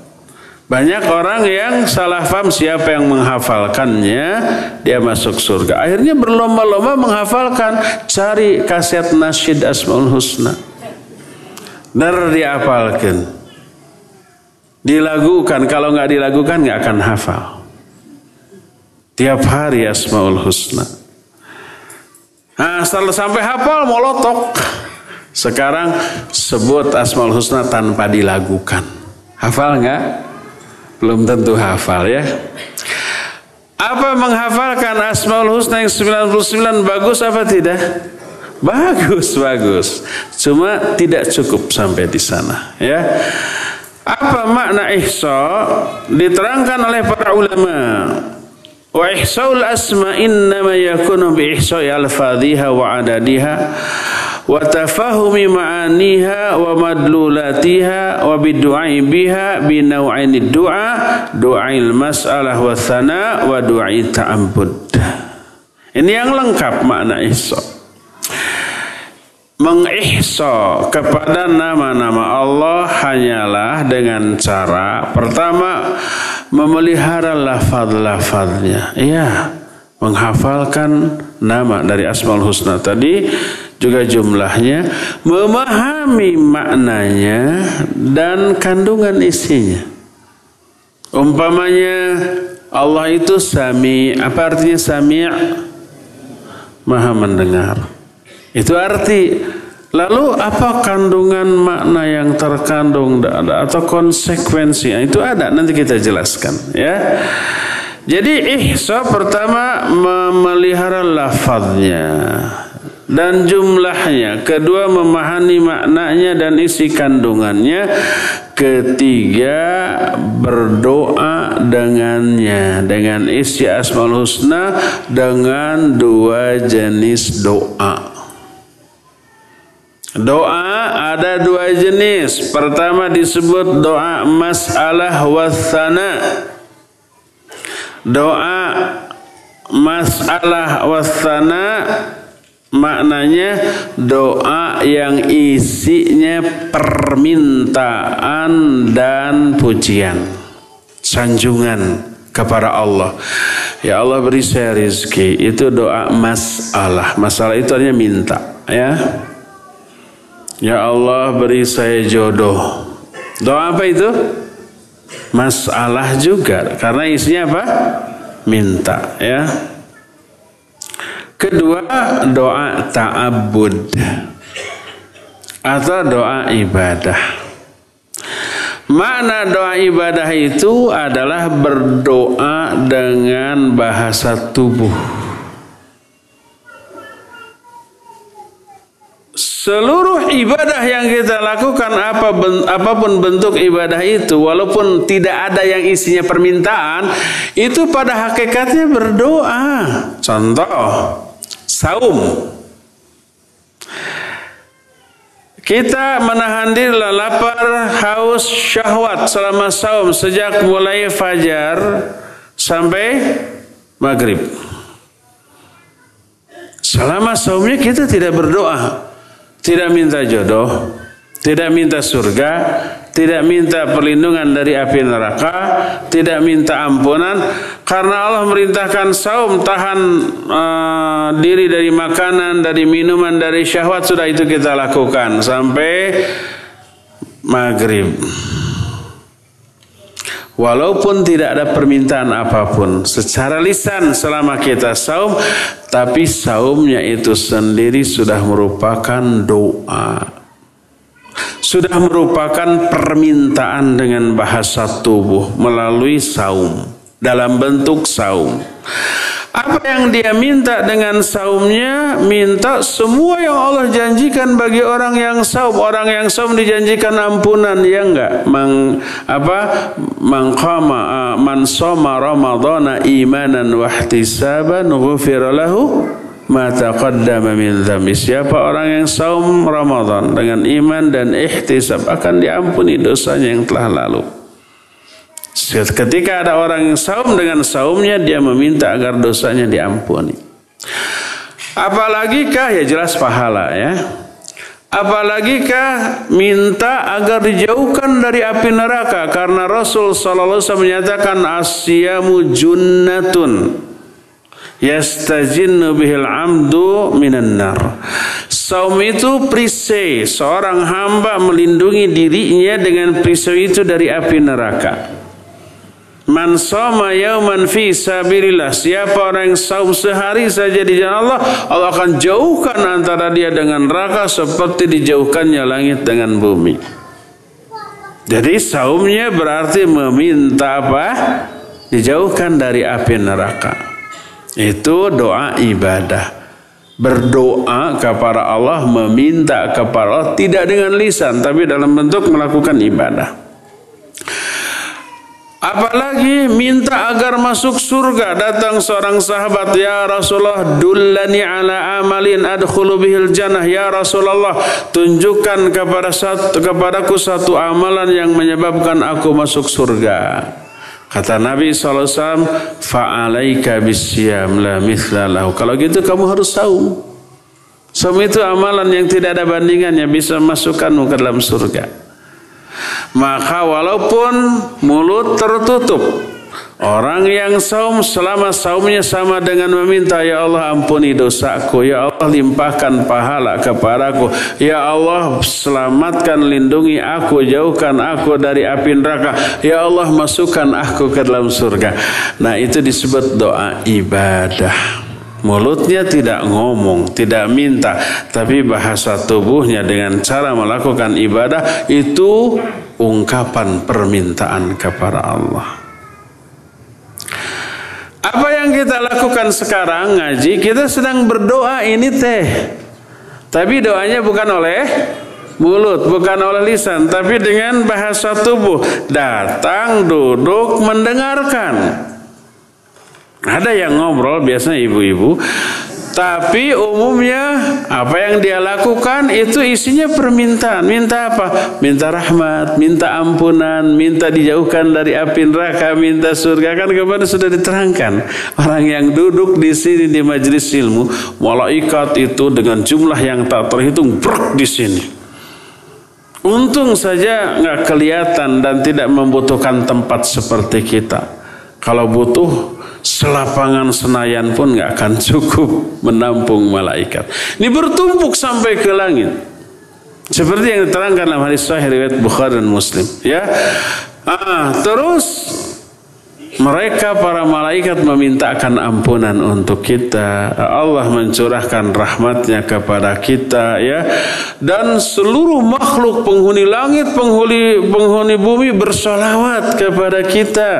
Banyak orang yang salah paham siapa yang menghafalkannya dia masuk surga. Akhirnya berlomba-lomba menghafalkan, cari kaset nasyid Asmaul Husna. Dan diapalkan. Dilagukan, kalau nggak dilagukan nggak akan hafal. Tiap hari Asmaul Husna. Nah, sampai hafal molotok. Sekarang sebut Asmaul Husna tanpa dilagukan. Hafal nggak? Belum tentu hafal ya. Apa menghafalkan Asmaul Husna yang 99 bagus apa tidak? Bagus, bagus. Cuma tidak cukup sampai di sana, ya. Apa makna ihsa? Diterangkan oleh para ulama. Wa ihsaul asma innama yakunu bi ihsa'i al-fadhiha wa adadiha wa tafahumi ma'aniha wa madlulatiha wa bidu'ai biha binaw'aini du'a du'ail mas'alah wa thana wa du'ai ta'abbud ini yang lengkap makna ihsa mengihsa kepada nama-nama Allah hanyalah dengan cara pertama memelihara lafaz-lafaznya iya menghafalkan nama dari Asmaul Husna tadi juga jumlahnya memahami maknanya dan kandungan isinya. Umpamanya Allah itu sami apa artinya sami? Maha mendengar itu arti lalu apa kandungan makna yang terkandung atau konsekuensi itu ada nanti kita jelaskan ya jadi ihsa pertama memelihara lafaznya. dan jumlahnya. Kedua memahami maknanya dan isi kandungannya. Ketiga berdoa dengannya dengan isi asmaul husna dengan dua jenis doa. Doa ada dua jenis. Pertama disebut doa masalah wasana. Doa masalah wasana Maknanya doa yang isinya permintaan dan pujian. Sanjungan kepada Allah. Ya Allah beri saya rezeki. Itu doa masalah. Masalah itu artinya minta. Ya. Ya Allah beri saya jodoh. Doa apa itu? Masalah juga. Karena isinya apa? Minta. Ya. Kedua doa ta'abbud atau doa ibadah. Makna doa ibadah itu adalah berdoa dengan bahasa tubuh. Seluruh ibadah yang kita lakukan apa apa pun bentuk ibadah itu walaupun tidak ada yang isinya permintaan itu pada hakikatnya berdoa. Contoh saum. Kita menahan diri lapar, haus, syahwat selama saum sejak mulai fajar sampai maghrib. Selama saumnya kita tidak berdoa, tidak minta jodoh, tidak minta surga, tidak minta perlindungan dari api neraka, tidak minta ampunan karena Allah merintahkan saum tahan uh, diri dari makanan, dari minuman, dari syahwat sudah itu kita lakukan sampai maghrib. Walaupun tidak ada permintaan apa pun secara lisan selama kita saum, tapi saumnya itu sendiri sudah merupakan doa sudah merupakan permintaan dengan bahasa tubuh melalui saum dalam bentuk saum. Apa yang dia minta dengan saumnya? Minta semua yang Allah janjikan bagi orang yang saum. Orang yang saum dijanjikan ampunan, ya enggak? Mang, apa? Man qama man soma ramadhana imanan wa ihtisaban ghufira lahu mata qaddama min dhambi siapa orang yang saum Ramadan dengan iman dan ihtisab akan diampuni dosanya yang telah lalu ketika ada orang yang saum dengan saumnya dia meminta agar dosanya diampuni apalagikah ya jelas pahala ya Apalagikah minta agar dijauhkan dari api neraka karena Rasul sallallahu alaihi wasallam menyatakan asyamu junnatun yastajinnu bihil amdu minan nar. Saum itu perisai, seorang hamba melindungi dirinya dengan perisai itu dari api neraka. Man soma yauman fi sabilillah. Siapa orang yang saum sehari saja di jalan Allah, Allah akan jauhkan antara dia dengan neraka seperti dijauhkannya langit dengan bumi. Jadi saumnya berarti meminta apa? Dijauhkan dari api neraka. Itu doa ibadah. Berdoa kepada Allah, meminta kepada Allah tidak dengan lisan tapi dalam bentuk melakukan ibadah. Apalagi minta agar masuk surga datang seorang sahabat ya Rasulullah dullani ala amalin adkhulu bihil jannah ya Rasulullah tunjukkan kepada satu kepadaku satu amalan yang menyebabkan aku masuk surga. Kata Nabi SAW, fa'alaika bisyam la. Kalau gitu kamu harus saum. Saum itu amalan yang tidak ada bandingannya bisa masukkanmu ke dalam surga. Maka walaupun mulut tertutup, Orang yang saum selama saumnya sama dengan meminta Ya Allah ampuni dosaku. Ya Allah limpahkan pahala kepadaku. Ya Allah selamatkan lindungi aku Jauhkan aku dari api neraka. Ya Allah masukkan aku ke dalam surga. Nah itu disebut doa ibadah Mulutnya tidak ngomong, tidak minta, tapi bahasa tubuhnya dengan cara melakukan ibadah itu ungkapan permintaan kepada Allah. Apa yang kita lakukan sekarang ngaji, kita sedang berdoa ini teh. Tapi doanya bukan oleh mulut, bukan oleh lisan, tapi dengan bahasa tubuh. Datang, duduk, mendengarkan. Ada yang ngobrol biasanya ibu-ibu, tapi umumnya apa yang dia lakukan itu isinya permintaan. Minta apa? Minta rahmat, minta ampunan, minta dijauhkan dari api neraka, minta surga. Kan kemarin sudah diterangkan. Orang yang duduk di sini di majelis ilmu, malaikat itu dengan jumlah yang tak terhitung brok di sini. Untung saja nggak kelihatan dan tidak membutuhkan tempat seperti kita. Kalau butuh selapangan Senayan pun nggak akan cukup menampung malaikat. Ini bertumpuk sampai ke langit. Seperti yang diterangkan dalam hadis sahih riwayat Bukhari dan Muslim, ya. Ah, terus mereka para malaikat memintakan ampunan untuk kita. Allah mencurahkan rahmatnya kepada kita ya. Dan seluruh makhluk penghuni langit, penghuni penghuni bumi bersolawat kepada kita.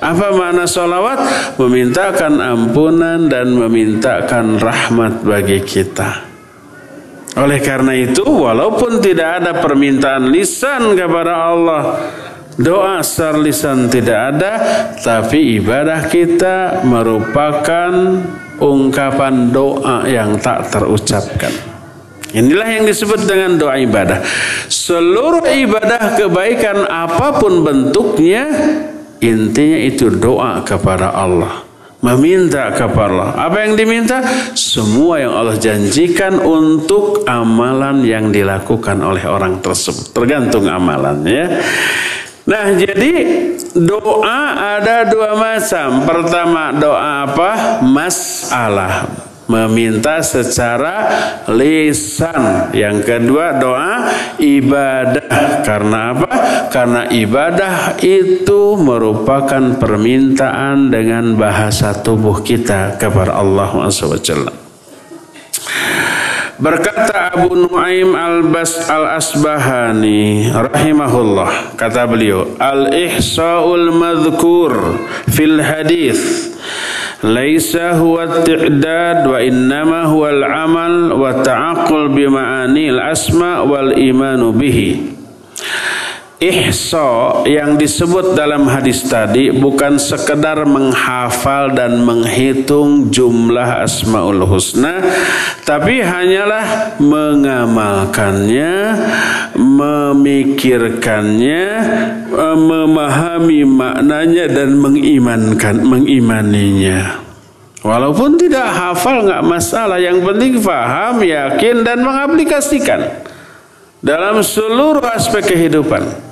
Apa makna solawat? Memintakan ampunan dan memintakan rahmat bagi kita. Oleh karena itu, walaupun tidak ada permintaan lisan kepada Allah, Doa secara lisan tidak ada, tapi ibadah kita merupakan ungkapan doa yang tak terucapkan. Inilah yang disebut dengan doa ibadah. Seluruh ibadah kebaikan apa pun bentuknya, intinya itu doa kepada Allah. Meminta kepada Allah. Apa yang diminta? Semua yang Allah janjikan untuk amalan yang dilakukan oleh orang tersebut. Tergantung amalannya. Nah jadi doa ada dua macam. Pertama doa apa? Masalah. Meminta secara lisan. Yang kedua doa ibadah. Karena apa? Karena ibadah itu merupakan permintaan dengan bahasa tubuh kita kepada Allah SWT. Berkata Abu Nuaim al-Bas al-Asbahani rahimahullah. Kata beliau al-ihsa'ul madhkur fil hadis laisa huwa at-ti'dad wa innama huwa al-amal wa ta'aqqul bi ma'ani al-asma wal imanu bihi Ihsa yang disebut dalam hadis tadi bukan sekedar menghafal dan menghitung jumlah asmaul husna tapi hanyalah mengamalkannya memikirkannya memahami maknanya dan mengimankan mengimaninya. Walaupun tidak hafal nggak masalah. Yang penting faham yakin dan mengaplikasikan dalam seluruh aspek kehidupan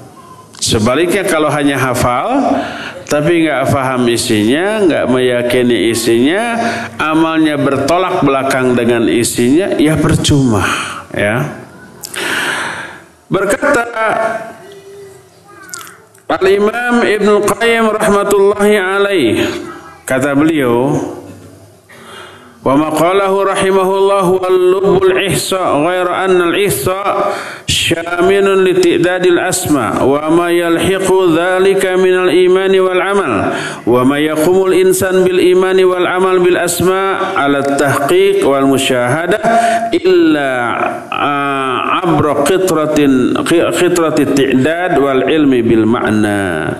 Sebaliknya kalau hanya hafal tapi nggak paham isinya, nggak meyakini isinya, amalnya bertolak belakang dengan isinya, ya percuma, ya. Berkata Al Imam Ibn Qayyim rahmatullahi alaih kata beliau وما قاله رحمه الله اللب الإحصاء غير أن الإحصاء شامل لتعداد الأسماء وما يلحق ذلك من الإيمان والعمل وما يقوم الإنسان بالإيمان والعمل بالأسماء على التحقيق والمشاهدة إلا عبر قطرة قطرة التعداد والعلم بالمعنى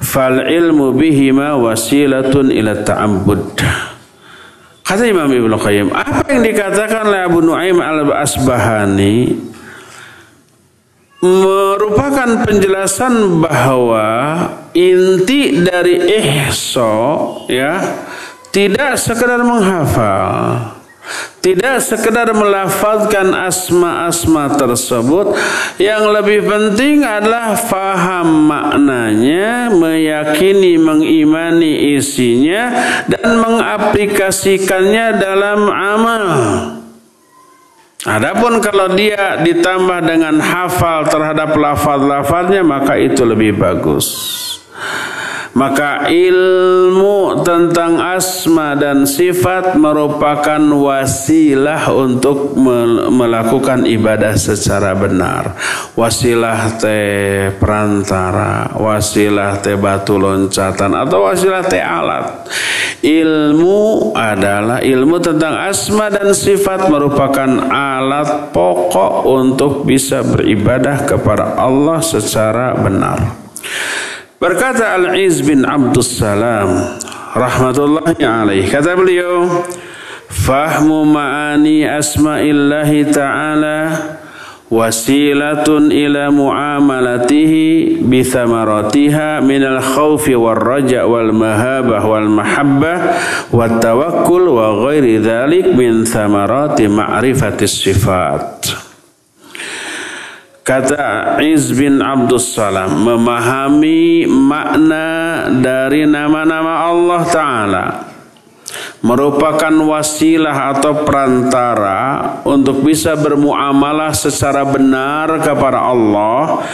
فالعلم بهما وسيلة إلى التعبد Kata Imam Ibnu Qayyim, apa yang dikatakan oleh Abu Nuaim al-Asbahani merupakan penjelasan bahwa inti dari ihsa ya tidak sekedar menghafal tidak sekedar melafazkan asma-asma tersebut, yang lebih penting adalah faham maknanya, meyakini, mengimani isinya, dan mengaplikasikannya dalam amal. Adapun kalau dia ditambah dengan hafal terhadap lafaz-lafaznya maka itu lebih bagus. Maka ilmu tentang asma dan sifat merupakan wasilah untuk melakukan ibadah secara benar. Wasilah teh perantara, wasilah teh batu loncatan atau wasilah teh alat. Ilmu adalah ilmu tentang asma dan sifat merupakan alat pokok untuk bisa beribadah kepada Allah secara benar. Berkata Al-Iz bin Abdus Salam rahmatullahi alaih. Kata beliau fahmu ma'ani asma'illahi ta'ala wasilatun ila muamalatihi bi thamaratiha minal khawfi wal raja wal mahabah wal mahabbah wat tawakkul wa ghairi dhalik min thamarati ma'rifatis sifat Kata Iz bin Abdus Salam memahami makna dari nama-nama Allah Ta'ala merupakan wasilah atau perantara untuk bisa bermuamalah secara benar kepada Allah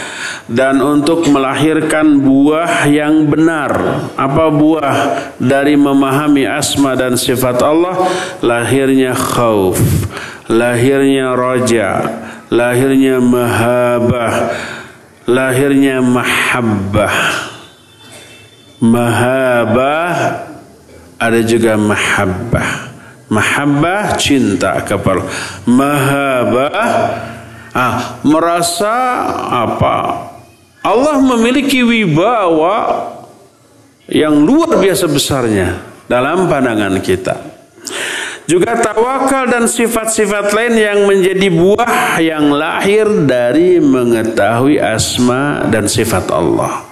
dan untuk melahirkan buah yang benar. Apa buah dari memahami asma dan sifat Allah? Lahirnya khauf, lahirnya roja, lahirnya mahabah, lahirnya mahabbah. Mahabah ada juga mahabbah. Mahabbah cinta kepada mahabah ah, merasa apa? Allah memiliki wibawa yang luar biasa besarnya dalam pandangan kita. Juga tawakal dan sifat-sifat lain yang menjadi buah yang lahir dari mengetahui asma dan sifat Allah.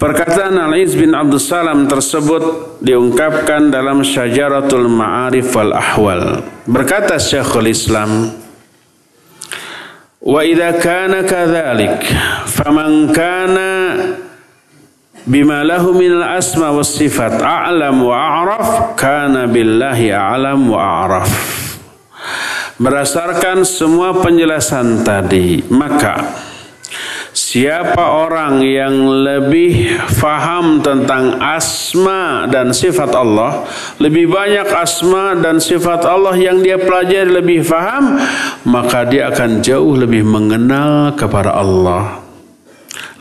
Perkataan Al-Iz bin Abdul Salam tersebut diungkapkan dalam Syajaratul Ma'arif wal Ahwal. Berkata Syekhul Islam, "Wa idza kana kadzalik, faman kana bima lahu minal asma was sifat. A'lam wa a'raf kana billahi a'lam wa a'raf. Berdasarkan semua penjelasan tadi maka siapa orang yang lebih faham tentang asma dan sifat Allah lebih banyak asma dan sifat Allah yang dia pelajari lebih faham maka dia akan jauh lebih mengenal kepada Allah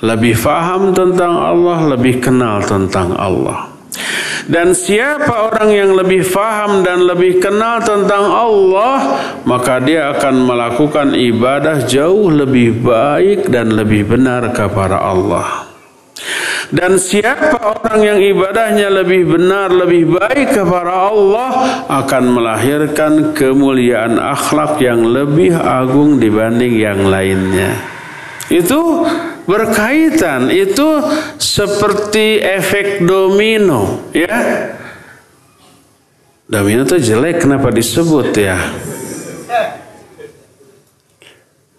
lebih faham tentang Allah, lebih kenal tentang Allah. Dan siapa orang yang lebih faham dan lebih kenal tentang Allah, maka dia akan melakukan ibadah jauh lebih baik dan lebih benar kepada Allah. Dan siapa orang yang ibadahnya lebih benar, lebih baik kepada Allah akan melahirkan kemuliaan akhlak yang lebih agung dibanding yang lainnya. Itu berkaitan itu seperti efek domino ya. Domino itu jelek kenapa disebut ya?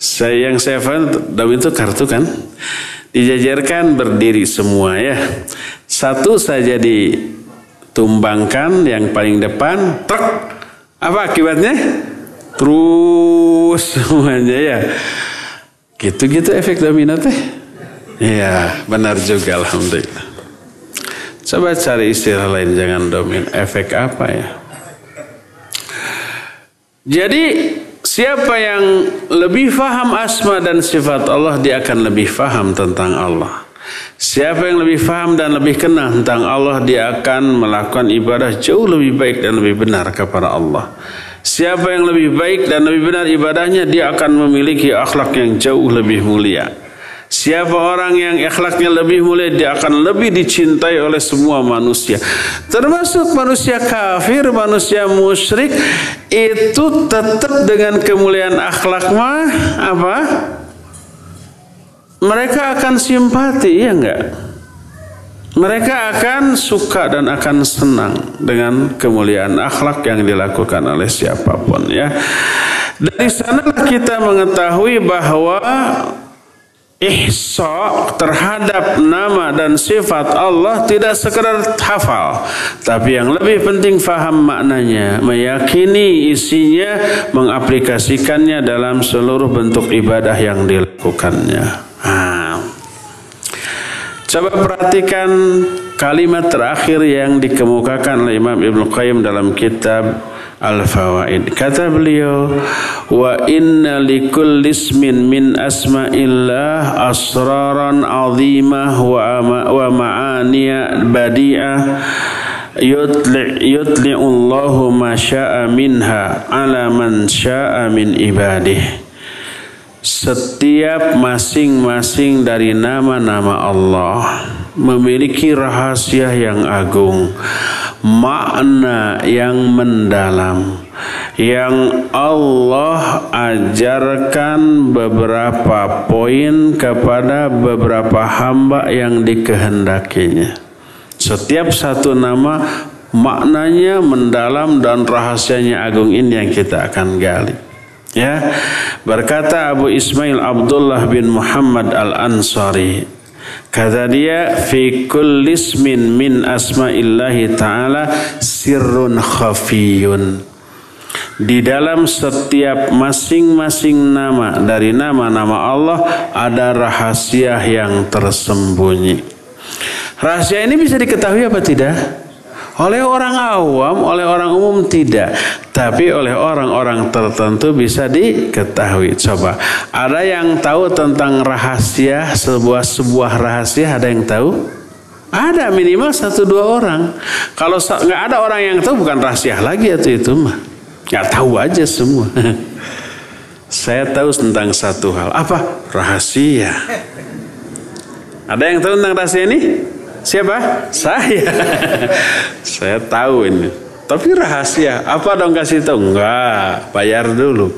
Saya yang saya faham domino itu kartu kan? Dijajarkan berdiri semua ya. Satu saja ditumbangkan yang paling depan truk. Apa akibatnya? Terus semuanya ya. Gitu-gitu efek domino teh. Iya, benar juga alhamdulillah. Coba cari istilah lain jangan domino. Efek apa ya? Jadi siapa yang lebih faham asma dan sifat Allah dia akan lebih faham tentang Allah. Siapa yang lebih faham dan lebih kenal tentang Allah dia akan melakukan ibadah jauh lebih baik dan lebih benar kepada Allah. Siapa yang lebih baik dan lebih benar ibadahnya dia akan memiliki akhlak yang jauh lebih mulia. Siapa orang yang akhlaknya lebih mulia dia akan lebih dicintai oleh semua manusia. Termasuk manusia kafir, manusia musyrik itu tetap dengan kemuliaan akhlak mah apa? Mereka akan simpati ya enggak? mereka akan suka dan akan senang dengan kemuliaan akhlak yang dilakukan oleh siapa pun ya. Dari sanalah kita mengetahui bahwa ihsa terhadap nama dan sifat Allah tidak sekedar hafal tapi yang lebih penting faham maknanya meyakini isinya mengaplikasikannya dalam seluruh bentuk ibadah yang dilakukannya nah. Coba perhatikan kalimat terakhir yang dikemukakan oleh Imam Ibn Qayyim dalam kitab Al-Fawaid. Kata beliau, "Wa inna likulli ismin min asma'illah asraran 'azimah wa wa ma'aniya badi'ah yutli yutli Allahu ma syaa minha ala man syaa min ibadih." Setiap masing-masing dari nama-nama Allah memiliki rahasia yang agung, makna yang mendalam, yang Allah ajarkan beberapa poin kepada beberapa hamba yang dikehendakinya. Setiap satu nama maknanya mendalam dan rahasianya agung ini yang kita akan gali. Ya, berkata Abu Ismail Abdullah bin Muhammad Al Ansari, kata dia, fi kulli ismin min asma'illahi ta'ala sirrun khafiyun. Di dalam setiap masing-masing nama dari nama-nama Allah ada rahasia yang tersembunyi. Rahasia ini bisa diketahui apa tidak? Oleh orang awam, oleh orang umum tidak. Tapi oleh orang-orang tertentu bisa diketahui. Coba, ada yang tahu tentang rahasia, sebuah sebuah rahasia, ada yang tahu? Ada minimal satu dua orang. Kalau nggak ada orang yang tahu bukan rahasia lagi atau itu mah. Nggak tahu aja semua. Saya tahu tentang satu hal. Apa? Rahasia. Ada yang tahu tentang rahasia ini? Siapa? Saya. Saya tahu ini. Tapi rahasia. Apa dong kasih tahu? Enggak, bayar dulu.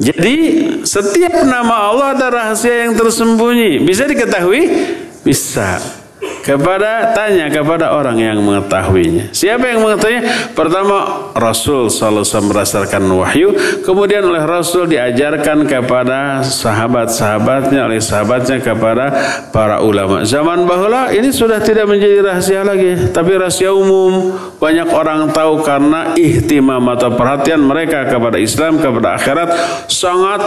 Jadi setiap nama Allah ada rahasia yang tersembunyi. Bisa diketahui? Bisa kepada tanya kepada orang yang mengetahuinya. Siapa yang mengetahuinya? Pertama Rasul sallallahu alaihi berdasarkan wahyu, kemudian oleh Rasul diajarkan kepada sahabat-sahabatnya, oleh sahabatnya kepada para ulama. Zaman bahula ini sudah tidak menjadi rahasia lagi, tapi rahasia umum. Banyak orang tahu karena ihtimam atau perhatian mereka kepada Islam, kepada akhirat sangat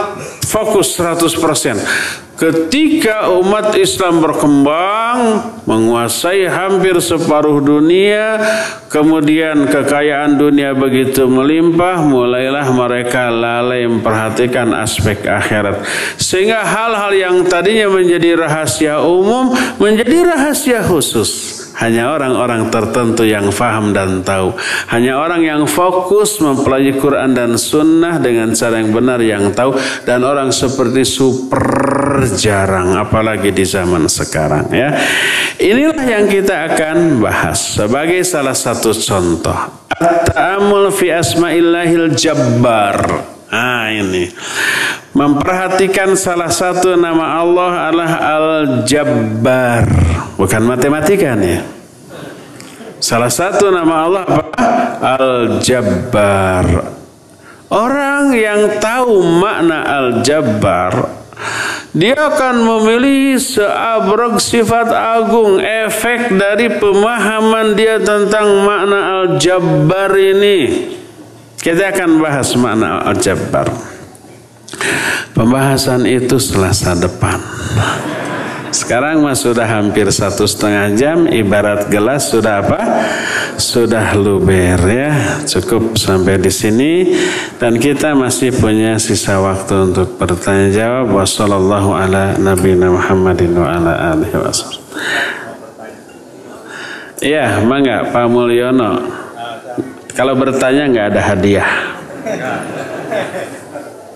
fokus 100%. Ketika umat Islam berkembang, menguasai hampir separuh dunia, kemudian kekayaan dunia begitu melimpah, mulailah mereka lalai memperhatikan aspek akhirat. Sehingga hal-hal yang tadinya menjadi rahasia umum menjadi rahasia khusus. Hanya orang-orang tertentu yang faham dan tahu. Hanya orang yang fokus mempelajari Quran dan Sunnah dengan cara yang benar yang tahu. Dan orang seperti super jarang. Apalagi di zaman sekarang ya. Inilah yang kita akan bahas sebagai salah satu contoh. At-ta'amul fi asma'illahil jabbar. Nah ini Memperhatikan salah satu nama Allah adalah Al-Jabbar Bukan matematika nih Salah satu nama Allah apa? Al-Jabbar Orang yang tahu makna Al-Jabbar dia akan memilih seabrek sifat agung efek dari pemahaman dia tentang makna Al-Jabbar ini kita akan bahas makna Al-Jabbar. Pembahasan itu selasa depan. Sekarang mas sudah hampir satu setengah jam, ibarat gelas sudah apa? Sudah luber ya. Cukup sampai di sini dan kita masih punya sisa waktu untuk bertanya jawab. Wassalamualaikum ala nabiyina Muhammadin wa. Iya, mangga Pak Mulyono. Kalau bertanya nggak ada hadiah.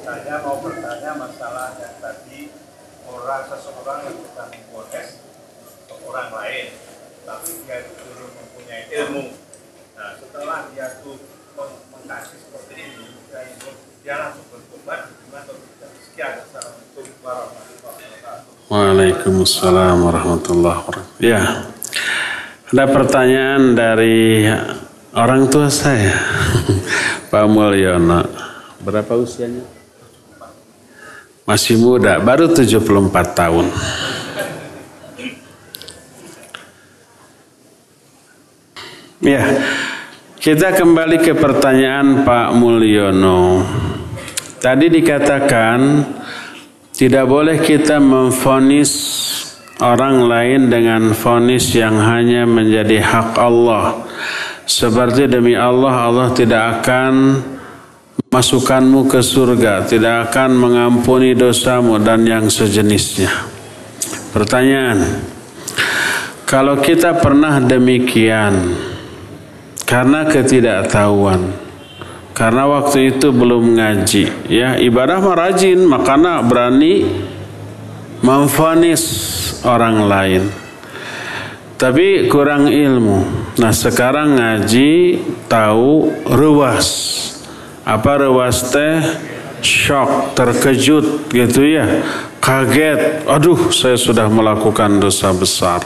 Saya mau bertanya masalah yang tadi orang seseorang yang bukan memprotes orang lain, tapi dia dulu mempunyai ilmu. Nah setelah dia tuh mengkasih seperti ini, dia, dia langsung bertobat, gimana tidak? Sekian, assalamualaikum warahmatullahi wabarakatuh. Waalaikumsalam warahmatullahi wabarakatuh. Ya, ada pertanyaan dari Orang tua saya, Pak Mulyono, berapa usianya? Masih muda, baru 74 tahun. Ya, kita kembali ke pertanyaan Pak Mulyono. Tadi dikatakan tidak boleh kita memfonis orang lain dengan vonis yang hanya menjadi hak Allah. Seperti demi Allah, Allah tidak akan masukkanmu ke surga, tidak akan mengampuni dosamu dan yang sejenisnya. Pertanyaan, kalau kita pernah demikian karena ketidaktahuan, karena waktu itu belum ngaji, ya ibadah merajin, makanya berani memfonis orang lain. Tapi kurang ilmu. Nah sekarang ngaji tahu ruas. Apa ruas teh? Shock, terkejut gitu ya. Kaget, aduh saya sudah melakukan dosa besar.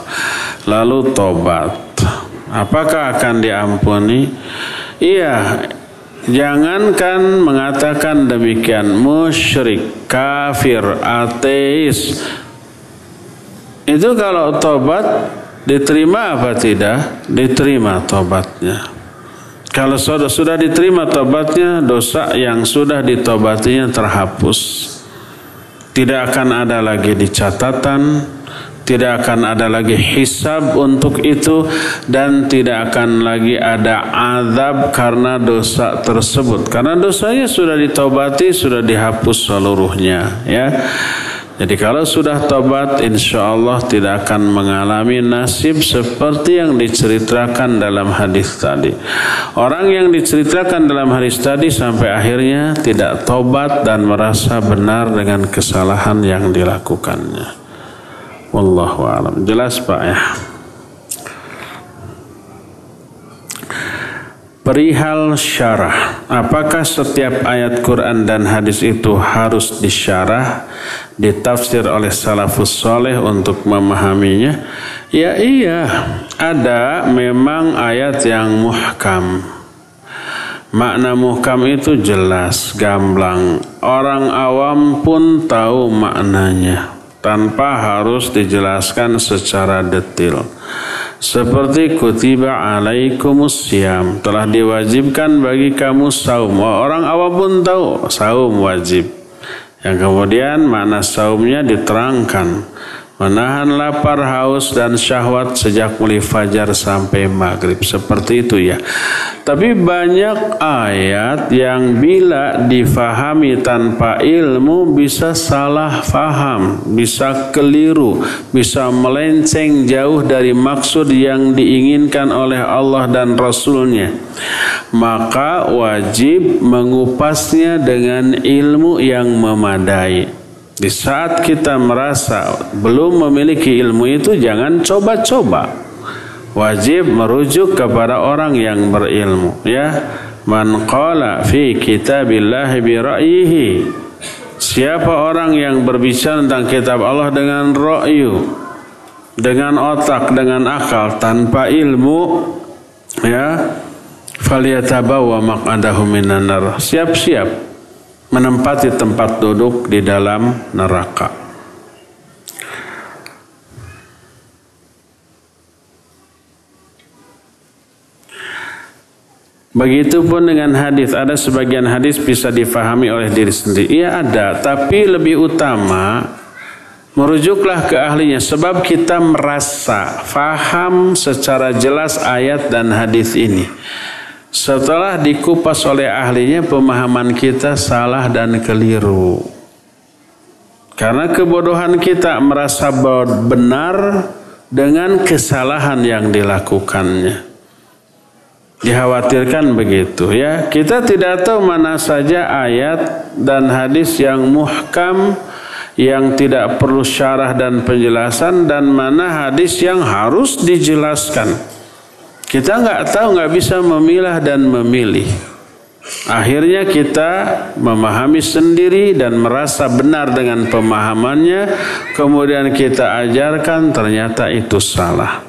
Lalu tobat. Apakah akan diampuni? Iya, Jangankan mengatakan demikian musyrik, kafir, ateis. Itu kalau tobat diterima apa tidak? Diterima tobatnya. Kalau sudah sudah diterima tobatnya, dosa yang sudah ditobatinya terhapus. Tidak akan ada lagi di catatan, tidak akan ada lagi hisab untuk itu dan tidak akan lagi ada azab karena dosa tersebut karena dosanya sudah ditobati sudah dihapus seluruhnya ya jadi kalau sudah tobat insya Allah tidak akan mengalami nasib seperti yang diceritakan dalam hadis tadi. Orang yang diceritakan dalam hadis tadi sampai akhirnya tidak tobat dan merasa benar dengan kesalahan yang dilakukannya. Wallahu alam. Jelas Pak ya. Perihal syarah, apakah setiap ayat Quran dan hadis itu harus disyarah, ditafsir oleh salafus soleh untuk memahaminya? Ya iya, ada memang ayat yang muhkam. Makna muhkam itu jelas, gamblang. Orang awam pun tahu maknanya tanpa harus dijelaskan secara detail. Seperti kutiba alaikumus siam telah diwajibkan bagi kamu saum. Orang awam pun tahu saum wajib. Yang kemudian mana saumnya diterangkan menahan lapar, haus dan syahwat sejak mulai fajar sampai maghrib. Seperti itu ya. Tapi banyak ayat yang bila difahami tanpa ilmu bisa salah faham, bisa keliru, bisa melenceng jauh dari maksud yang diinginkan oleh Allah dan Rasulnya. Maka wajib mengupasnya dengan ilmu yang memadai. Di saat kita merasa belum memiliki ilmu itu jangan coba-coba. Wajib merujuk kepada orang yang berilmu ya. Man qala fi kitabillahi bi ra'yihi. Siapa orang yang berbicara tentang kitab Allah dengan ra'yu, dengan otak, dengan akal tanpa ilmu ya, falyatabawa maq'adahu minan nar. Siap-siap menempati tempat duduk di dalam neraka. Begitupun dengan hadis, ada sebagian hadis bisa difahami oleh diri sendiri. Iya ada, tapi lebih utama merujuklah ke ahlinya sebab kita merasa faham secara jelas ayat dan hadis ini. Setelah dikupas oleh ahlinya pemahaman kita salah dan keliru. Karena kebodohan kita merasa benar dengan kesalahan yang dilakukannya. Dikhawatirkan begitu ya. Kita tidak tahu mana saja ayat dan hadis yang muhkam yang tidak perlu syarah dan penjelasan dan mana hadis yang harus dijelaskan. Kita nggak tahu, nggak bisa memilah dan memilih. Akhirnya kita memahami sendiri dan merasa benar dengan pemahamannya, kemudian kita ajarkan ternyata itu salah.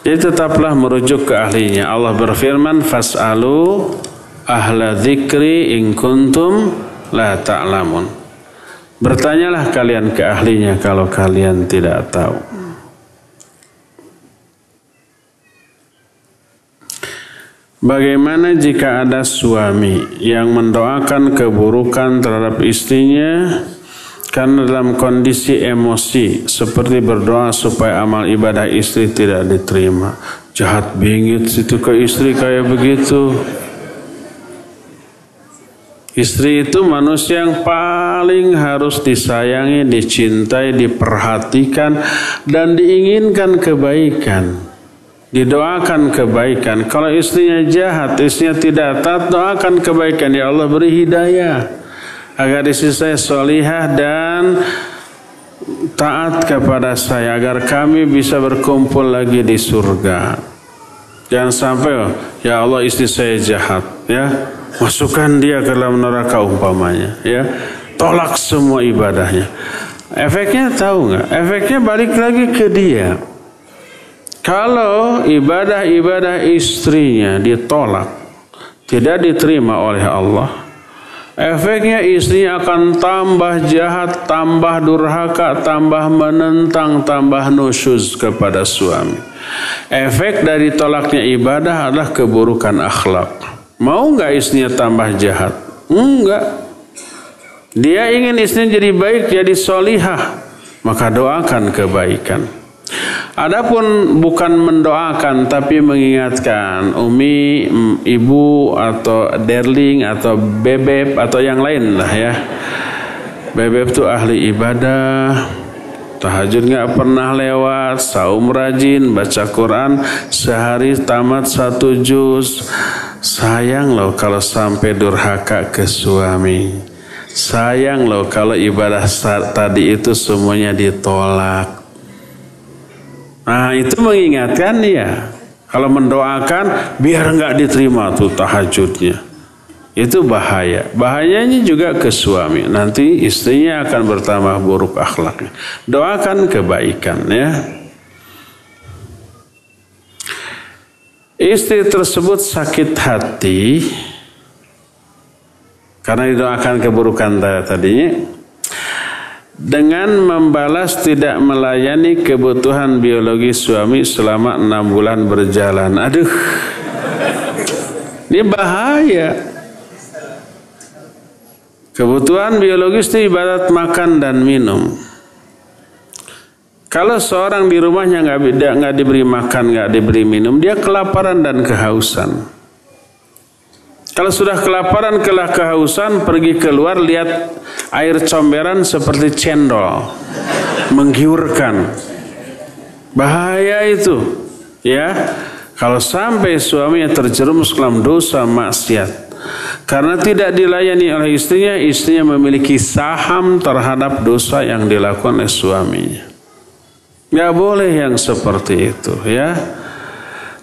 Jadi tetaplah merujuk ke ahlinya. Allah berfirman, "Fas'alu ahla dzikri in kuntum la ta'lamun." Bertanyalah kalian ke ahlinya kalau kalian tidak tahu. Bagaimana jika ada suami yang mendoakan keburukan terhadap istrinya karena dalam kondisi emosi seperti berdoa supaya amal ibadah istri tidak diterima. Jahat bingit itu ke istri kayak begitu. Istri itu manusia yang paling harus disayangi, dicintai, diperhatikan, dan diinginkan kebaikan. Didoakan kebaikan. Kalau istrinya jahat, istrinya tidak taat, doakan kebaikan. Ya Allah beri hidayah agar istri saya solihah dan taat kepada saya agar kami bisa berkumpul lagi di surga. Jangan sampai oh, ya Allah istri saya jahat ya. Masukkan dia ke dalam neraka umpamanya ya. Tolak semua ibadahnya. Efeknya tahu nggak? Efeknya balik lagi ke dia. Kalau ibadah-ibadah istrinya ditolak, tidak diterima oleh Allah, Efeknya istrinya akan tambah jahat, tambah durhaka, tambah menentang, tambah nusyuz kepada suami. Efek dari tolaknya ibadah adalah keburukan akhlak. Mau nggak istrinya tambah jahat? Enggak. Dia ingin istrinya jadi baik, jadi solihah. Maka doakan kebaikan. Adapun bukan mendoakan tapi mengingatkan umi, ibu atau derling atau bebek atau yang lain lah ya. Bebek itu ahli ibadah, tahajud nggak pernah lewat, saum rajin, baca Quran sehari tamat satu juz. Sayang loh kalau sampai durhaka ke suami. Sayang loh kalau ibadah tadi itu semuanya ditolak. Nah itu mengingatkan ya. Kalau mendoakan biar nggak diterima tuh tahajudnya. Itu bahaya. Bahayanya juga ke suami. Nanti istrinya akan bertambah buruk akhlaknya. Doakan kebaikan ya. Istri tersebut sakit hati karena didoakan keburukan tadinya dengan membalas tidak melayani kebutuhan biologi suami selama enam bulan berjalan. Aduh, ini bahaya. Kebutuhan biologis itu ibarat makan dan minum. Kalau seorang di rumahnya nggak nggak diberi makan, nggak diberi minum, dia kelaparan dan kehausan. Kalau sudah kelaparan, kelah kehausan, pergi keluar, lihat air comberan seperti cendol. Menggiurkan. Bahaya itu. Ya. Kalau sampai suaminya terjerumus dalam dosa maksiat. Karena tidak dilayani oleh istrinya, istrinya memiliki saham terhadap dosa yang dilakukan oleh suaminya. Gak boleh yang seperti itu ya.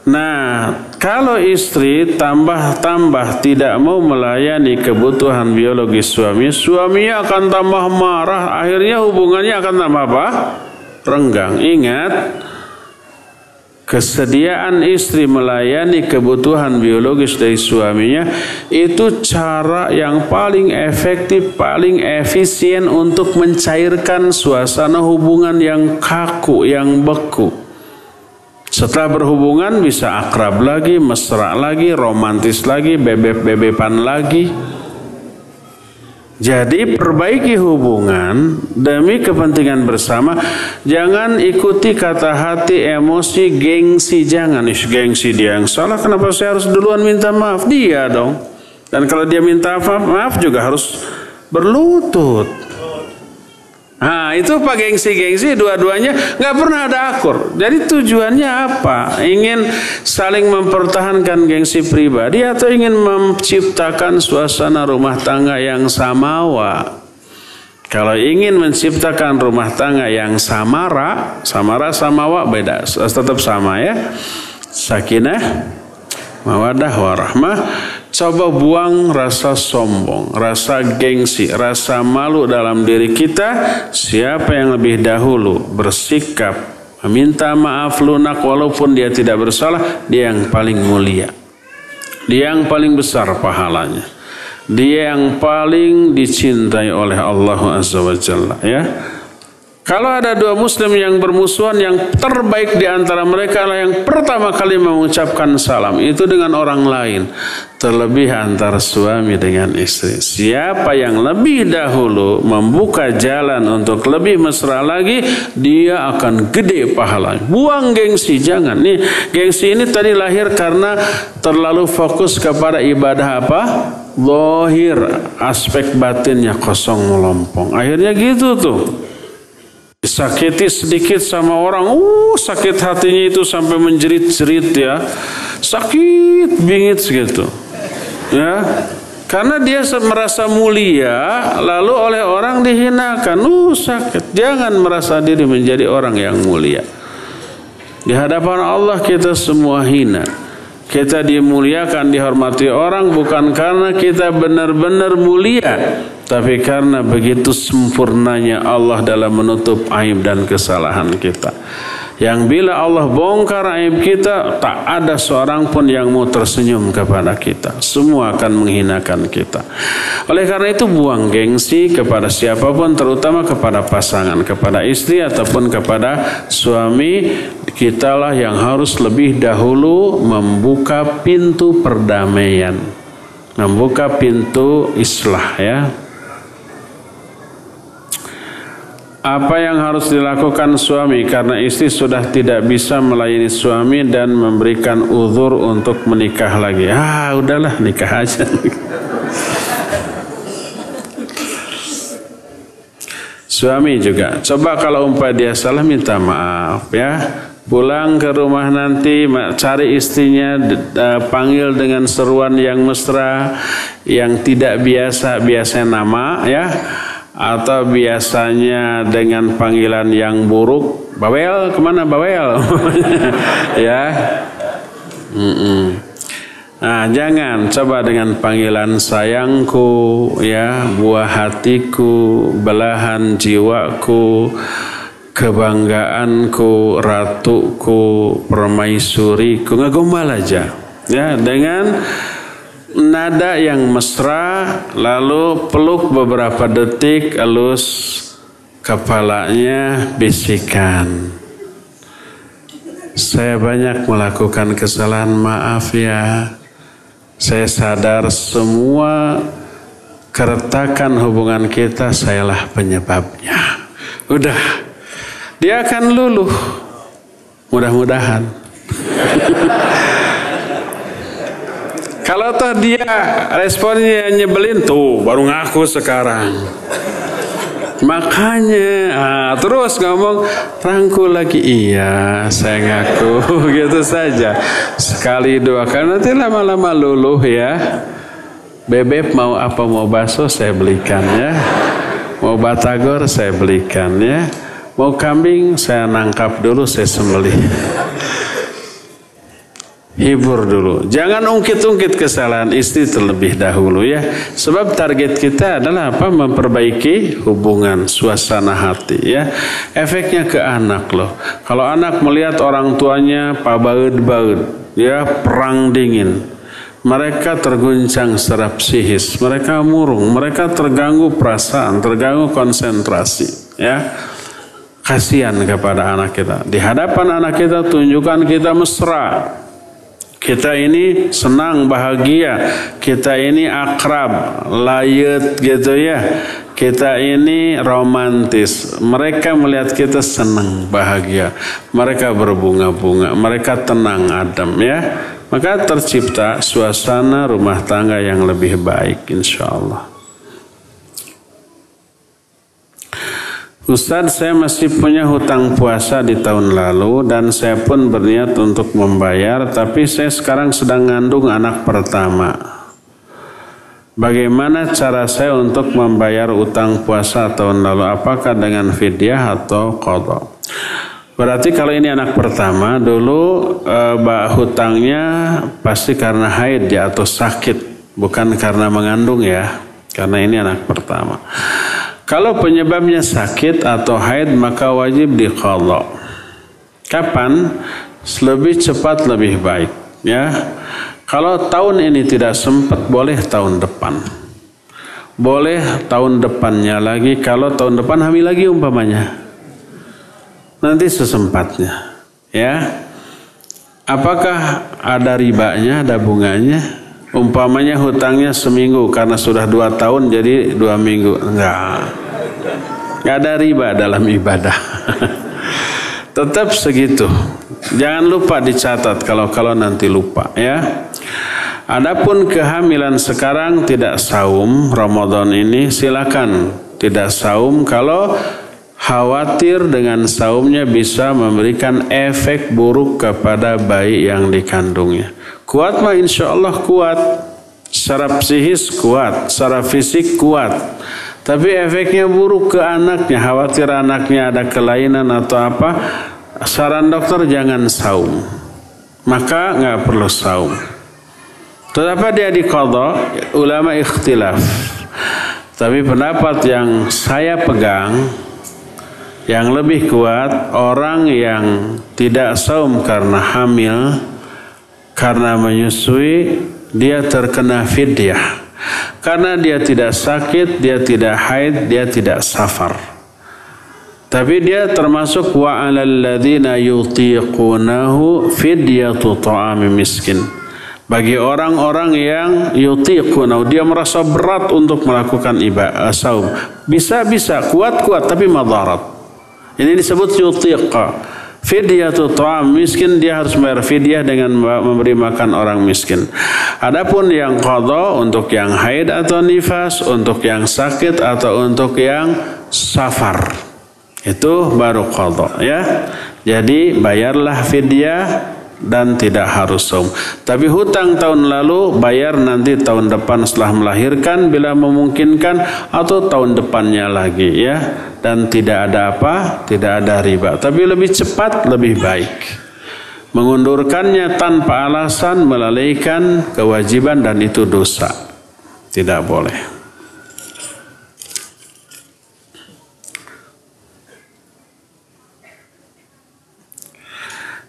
Nah, kalau istri tambah-tambah tidak mau melayani kebutuhan biologi suami, suaminya akan tambah marah, akhirnya hubungannya akan tambah apa? Renggang. Ingat, kesediaan istri melayani kebutuhan biologis dari suaminya itu cara yang paling efektif, paling efisien untuk mencairkan suasana hubungan yang kaku, yang beku. Setelah berhubungan bisa akrab lagi, mesra lagi, romantis lagi, bebek-bebepan lagi. Jadi perbaiki hubungan demi kepentingan bersama. Jangan ikuti kata hati, emosi, gengsi. Jangan, Ish, gengsi dia yang salah. Kenapa saya harus duluan minta maaf? Dia dong. Dan kalau dia minta maaf, maaf juga harus berlutut. Nah itu pak gengsi-gengsi dua-duanya nggak pernah ada akur. Jadi tujuannya apa? Ingin saling mempertahankan gengsi pribadi atau ingin menciptakan suasana rumah tangga yang samawa? Kalau ingin menciptakan rumah tangga yang samara, samara samawa beda, tetap sama ya. Sakinah, mawadah warahmah Coba buang rasa sombong, rasa gengsi, rasa malu dalam diri kita. Siapa yang lebih dahulu bersikap meminta maaf lunak walaupun dia tidak bersalah, dia yang paling mulia. Dia yang paling besar pahalanya. Dia yang paling dicintai oleh Allah Azza wa Jalla ya. Kalau ada dua muslim yang bermusuhan yang terbaik di antara mereka adalah yang pertama kali mengucapkan salam itu dengan orang lain. Terlebih antara suami dengan istri. Siapa yang lebih dahulu membuka jalan untuk lebih mesra lagi, dia akan gede pahala. Buang gengsi, jangan. Nih, gengsi ini tadi lahir karena terlalu fokus kepada ibadah apa? Lohir, aspek batinnya kosong melompong. Akhirnya gitu tuh disakiti sedikit sama orang, uh sakit hatinya itu sampai menjerit-jerit ya, sakit bingit gitu, ya. Karena dia merasa mulia, lalu oleh orang dihinakan, uh sakit. Jangan merasa diri menjadi orang yang mulia. Di hadapan Allah kita semua hina. Kita dimuliakan, dihormati orang bukan karena kita benar-benar mulia, tapi karena begitu sempurnanya Allah dalam menutup aib dan kesalahan kita. Yang bila Allah bongkar aib kita, tak ada seorang pun yang mau tersenyum kepada kita. Semua akan menghinakan kita. Oleh karena itu buang gengsi kepada siapa pun, terutama kepada pasangan, kepada istri ataupun kepada suami kitalah yang harus lebih dahulu membuka pintu perdamaian, membuka pintu islah ya. Apa yang harus dilakukan suami karena istri sudah tidak bisa melayani suami dan memberikan uzur untuk menikah lagi. Ah, udahlah nikah aja. Suami juga. Coba kalau umpah dia salah minta maaf ya pulang ke rumah nanti cari istrinya panggil dengan seruan yang mesra yang tidak biasa biasanya nama ya atau biasanya dengan panggilan yang buruk bawel ke mana bawel ya mm -mm. nah jangan coba dengan panggilan sayangku ya buah hatiku belahan jiwaku kebanggaanku, ratuku, permaisuriku, ngegombal aja. Ya, dengan nada yang mesra, lalu peluk beberapa detik, halus kepalanya bisikan. Saya banyak melakukan kesalahan, maaf ya. Saya sadar semua keretakan hubungan kita sayalah penyebabnya. Udah, dia akan luluh. Mudah-mudahan. Kalau toh dia responnya nyebelin tuh baru ngaku sekarang. Makanya ah, terus ngomong rangkul lagi. Iya saya ngaku gitu saja. Sekali dua kali nanti lama-lama luluh ya. Bebek mau apa mau bakso saya belikan ya. Mau batagor saya belikan ya. Mau kambing saya nangkap dulu, saya sembelih. Hibur dulu. Jangan ungkit-ungkit kesalahan istri terlebih dahulu ya. Sebab target kita adalah apa? Memperbaiki hubungan, suasana hati ya. Efeknya ke anak loh. Kalau anak melihat orang tuanya pabaud-baud ya perang dingin. Mereka terguncang secara psikis, mereka murung, mereka terganggu perasaan, terganggu konsentrasi ya kasihan kepada anak kita. Di hadapan anak kita tunjukkan kita mesra. Kita ini senang, bahagia. Kita ini akrab, layet gitu ya. Kita ini romantis. Mereka melihat kita senang, bahagia. Mereka berbunga-bunga. Mereka tenang, adem ya. Maka tercipta suasana rumah tangga yang lebih baik insya Allah. Ustadz saya masih punya hutang puasa di tahun lalu dan saya pun berniat untuk membayar tapi saya sekarang sedang ngandung anak pertama. Bagaimana cara saya untuk membayar utang puasa tahun lalu? Apakah dengan fidyah atau kodok? Berarti kalau ini anak pertama dulu eh, hutangnya pasti karena haid ya atau sakit bukan karena mengandung ya karena ini anak pertama. Kalau penyebabnya sakit atau haid maka wajib diqadha. Kapan? Lebih cepat lebih baik, ya. Kalau tahun ini tidak sempat boleh tahun depan. Boleh tahun depannya lagi kalau tahun depan hamil lagi umpamanya. nanti sesempatnya. Ya. Apakah ada ribanya, ada bunganya? Umpamanya hutangnya seminggu karena sudah dua tahun jadi dua minggu. Enggak. Enggak ada riba dalam ibadah. Tetap segitu. Jangan lupa dicatat kalau-kalau nanti lupa ya. Adapun kehamilan sekarang tidak saum Ramadan ini silakan tidak saum kalau khawatir dengan saumnya bisa memberikan efek buruk kepada bayi yang dikandungnya. Kuat mah insya Allah kuat. Secara psikis kuat, secara fisik kuat. Tapi efeknya buruk ke anaknya, khawatir anaknya ada kelainan atau apa. Saran dokter jangan saum. Maka nggak perlu saum. Tetapi dia dikodok, ulama ikhtilaf. Tapi pendapat yang saya pegang, yang lebih kuat, orang yang tidak saum karena hamil, karena menyusui, dia terkena fidyah. Karena dia tidak sakit, dia tidak haid, dia tidak safar. Tapi dia termasuk wa 'alal ladzina yutiqunahu fidyatu ta'ami miskin bagi orang-orang yang yutiquna dia merasa berat untuk melakukan ibadah saum bisa bisa kuat kuat tapi madarat ini disebut yutiqa fidyatu ta'am miskin dia harus bayar fidyah dengan memberi makan orang miskin. Adapun yang qada untuk yang haid atau nifas untuk yang sakit atau untuk yang safar. Itu baru qada ya. Jadi bayarlah fidyah dan tidak harus saum. Tapi hutang tahun lalu bayar nanti tahun depan setelah melahirkan bila memungkinkan atau tahun depannya lagi ya. Dan tidak ada apa? Tidak ada riba. Tapi lebih cepat lebih baik. Mengundurkannya tanpa alasan melalaikan kewajiban dan itu dosa. Tidak boleh.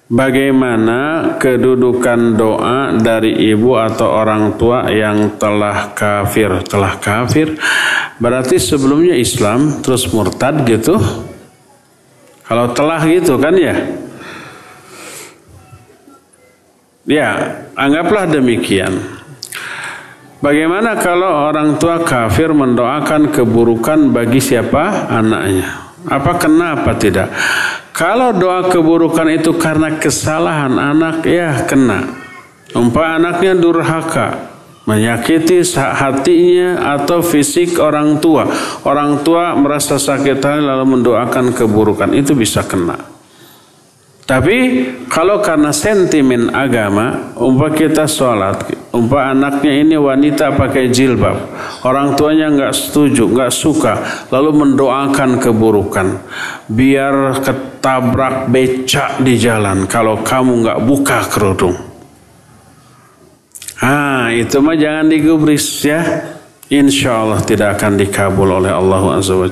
Bagaimana kedudukan doa dari ibu atau orang tua yang telah kafir? Telah kafir berarti sebelumnya Islam terus murtad gitu. Kalau telah gitu kan ya? Ya, anggaplah demikian. Bagaimana kalau orang tua kafir mendoakan keburukan bagi siapa? Anaknya. Apa kena apa tidak? Kalau doa keburukan itu karena kesalahan anak, ya kena. Umpah anaknya durhaka, menyakiti hatinya atau fisik orang tua. Orang tua merasa sakit hati lalu mendoakan keburukan, itu bisa kena. Tapi kalau karena sentimen agama, umpah kita sholat, umpah anaknya ini wanita pakai jilbab, orang tuanya nggak setuju, nggak suka, lalu mendoakan keburukan, biar ketabrak becak di jalan kalau kamu nggak buka kerudung. Ah, itu mah jangan digubris ya. Insya Allah tidak akan dikabul oleh Allah Azza wa.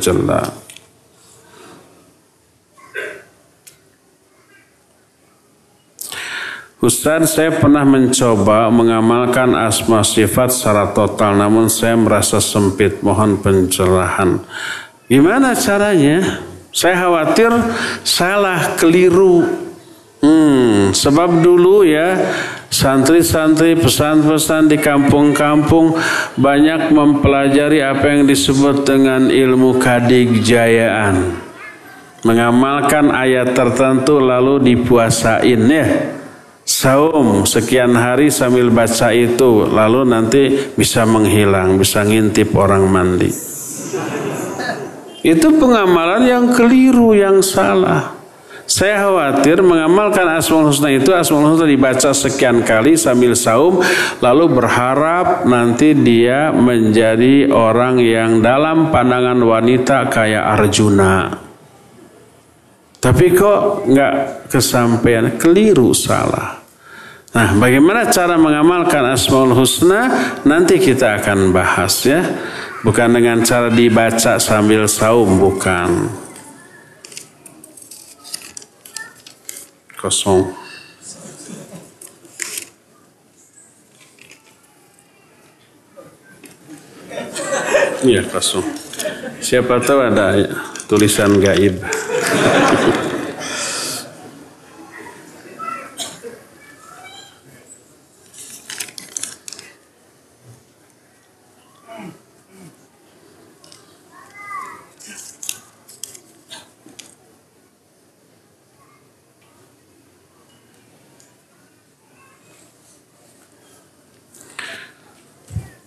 Ustaz, saya pernah mencoba mengamalkan asma sifat secara total, namun saya merasa sempit. Mohon pencerahan. Gimana caranya? Saya khawatir salah, keliru. Hmm, sebab dulu ya santri-santri pesan-pesan di kampung-kampung banyak mempelajari apa yang disebut dengan ilmu kadig-jayaan. Mengamalkan ayat tertentu lalu dipuasain ya saum sekian hari sambil baca itu lalu nanti bisa menghilang bisa ngintip orang mandi. Itu pengamalan yang keliru yang salah. Saya khawatir mengamalkan Asmaul Husna itu Asmaul Husna dibaca sekian kali sambil saum lalu berharap nanti dia menjadi orang yang dalam pandangan wanita kayak Arjuna. Tapi kok nggak kesampaian, keliru salah. Nah, bagaimana cara mengamalkan Asmaul Husna nanti kita akan bahas ya. Bukan dengan cara dibaca sambil saum, bukan. Kosong. Iya kosong. Siapa tahu ada tulisan gaib.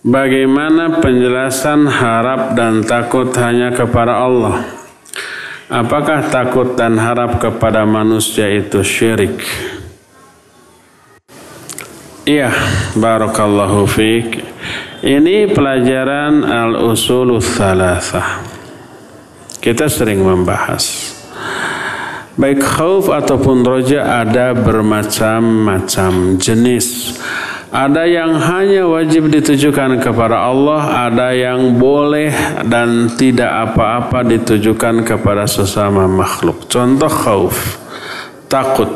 Bagaimana penjelasan harap dan takut hanya kepada Allah? Apakah takut dan harap kepada manusia itu syirik? Iya, barakallahu fiik. Ini pelajaran al-usulul thalathah. Kita sering membahas. Baik khauf ataupun roja ada bermacam-macam jenis. Ada yang hanya wajib ditujukan kepada Allah, ada yang boleh dan tidak apa-apa ditujukan kepada sesama makhluk. Contoh khauf, takut.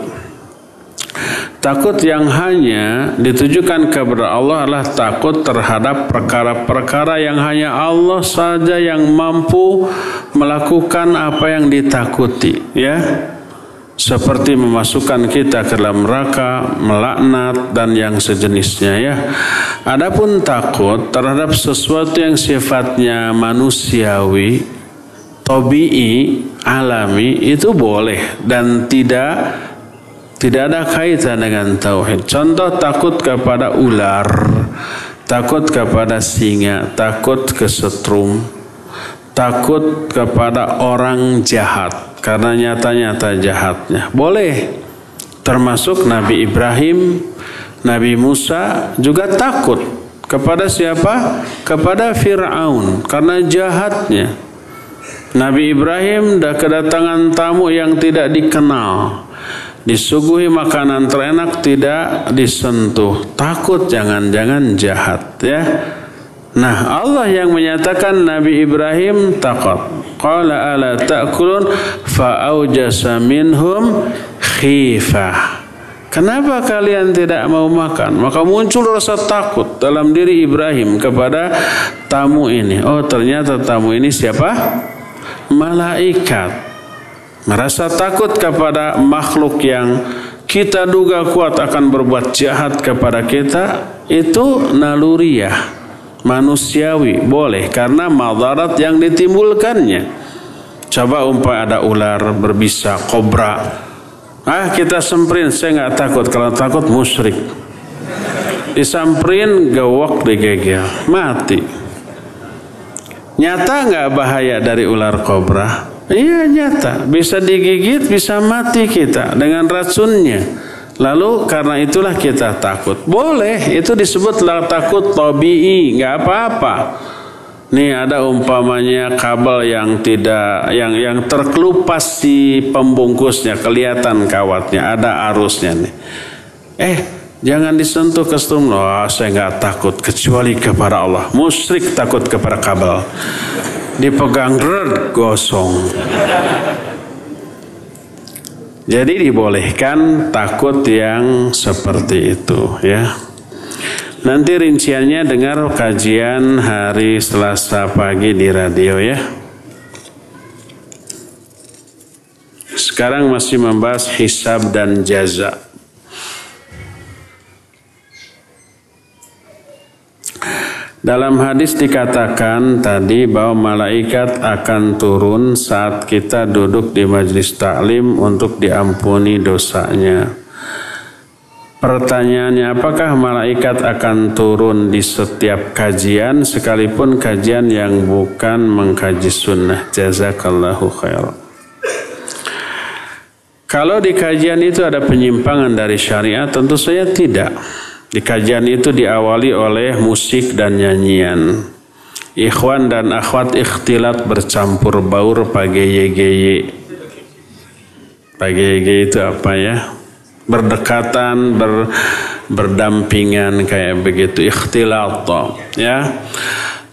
Takut yang hanya ditujukan kepada Allah adalah takut terhadap perkara-perkara yang hanya Allah saja yang mampu melakukan apa yang ditakuti, ya. Seperti memasukkan kita ke dalam neraka, melaknat dan yang sejenisnya ya. Adapun takut terhadap sesuatu yang sifatnya manusiawi, tobi'i, alami itu boleh dan tidak tidak ada kaitan dengan tauhid. Contoh takut kepada ular, takut kepada singa, takut kesetrum, takut kepada orang jahat karena nyata-nyata jahatnya. Boleh. Termasuk Nabi Ibrahim, Nabi Musa juga takut kepada siapa? Kepada Firaun karena jahatnya. Nabi Ibrahim dah kedatangan tamu yang tidak dikenal disuguhi makanan terenak tidak disentuh takut jangan-jangan jahat ya Nah Allah yang menyatakan Nabi Ibrahim takut Qala ala ta'kulun fa'aujasa minhum khifah Kenapa kalian tidak mau makan? Maka muncul rasa takut dalam diri Ibrahim kepada tamu ini. Oh ternyata tamu ini siapa? Malaikat merasa takut kepada makhluk yang kita duga kuat akan berbuat jahat kepada kita itu naluriah manusiawi boleh karena madarat yang ditimbulkannya. Coba umpah ada ular berbisa kobra. Ah kita semprin. Saya nggak takut. Kalau takut musyrik. Disamperin gawak digegel. Mati. Nyata nggak bahaya dari ular kobra? Iya nyata, bisa digigit, bisa mati kita dengan racunnya. Lalu karena itulah kita takut. Boleh, itu disebutlah takut tabii, nggak apa-apa. Nih ada umpamanya kabel yang tidak yang yang terkelupas di pembungkusnya, kelihatan kawatnya, ada arusnya nih. Eh, jangan disentuh ke Oh, saya nggak takut kecuali kepada Allah. Musyrik takut kepada kabel dipegang red gosong. Jadi dibolehkan takut yang seperti itu ya. Nanti rinciannya dengar kajian hari Selasa pagi di radio ya. Sekarang masih membahas hisab dan jaza. Dalam hadis dikatakan tadi bahwa malaikat akan turun saat kita duduk di majlis taklim untuk diampuni dosanya. Pertanyaannya apakah malaikat akan turun di setiap kajian sekalipun kajian yang bukan mengkaji sunnah. Jazakallahu khair. Kalau di kajian itu ada penyimpangan dari syariat tentu saja tidak. Di kajian itu diawali oleh musik dan nyanyian. Ikhwan dan akhwat ikhtilat bercampur baur pagi Pagi itu apa ya? Berdekatan, ber, berdampingan kayak begitu. Ikhtilat ya.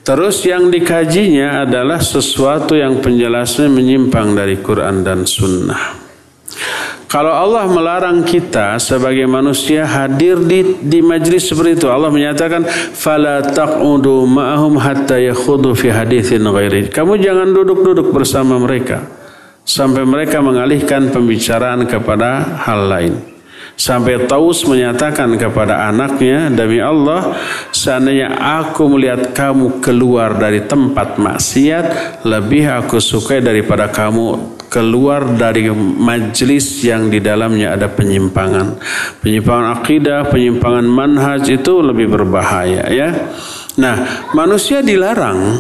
Terus yang dikajinya adalah sesuatu yang penjelasannya menyimpang dari Quran dan Sunnah. Kalau Allah melarang kita sebagai manusia hadir di di majlis seperti itu, Allah menyatakan fala taqudu ma'ahum hatta yakhudu fi haditsin ghairi. Kamu jangan duduk-duduk bersama mereka sampai mereka mengalihkan pembicaraan kepada hal lain. Sampai Taus menyatakan kepada anaknya, demi Allah, seandainya aku melihat kamu keluar dari tempat maksiat, lebih aku sukai daripada kamu keluar dari majlis yang di dalamnya ada penyimpangan. Penyimpangan akidah, penyimpangan manhaj itu lebih berbahaya ya. Nah, manusia dilarang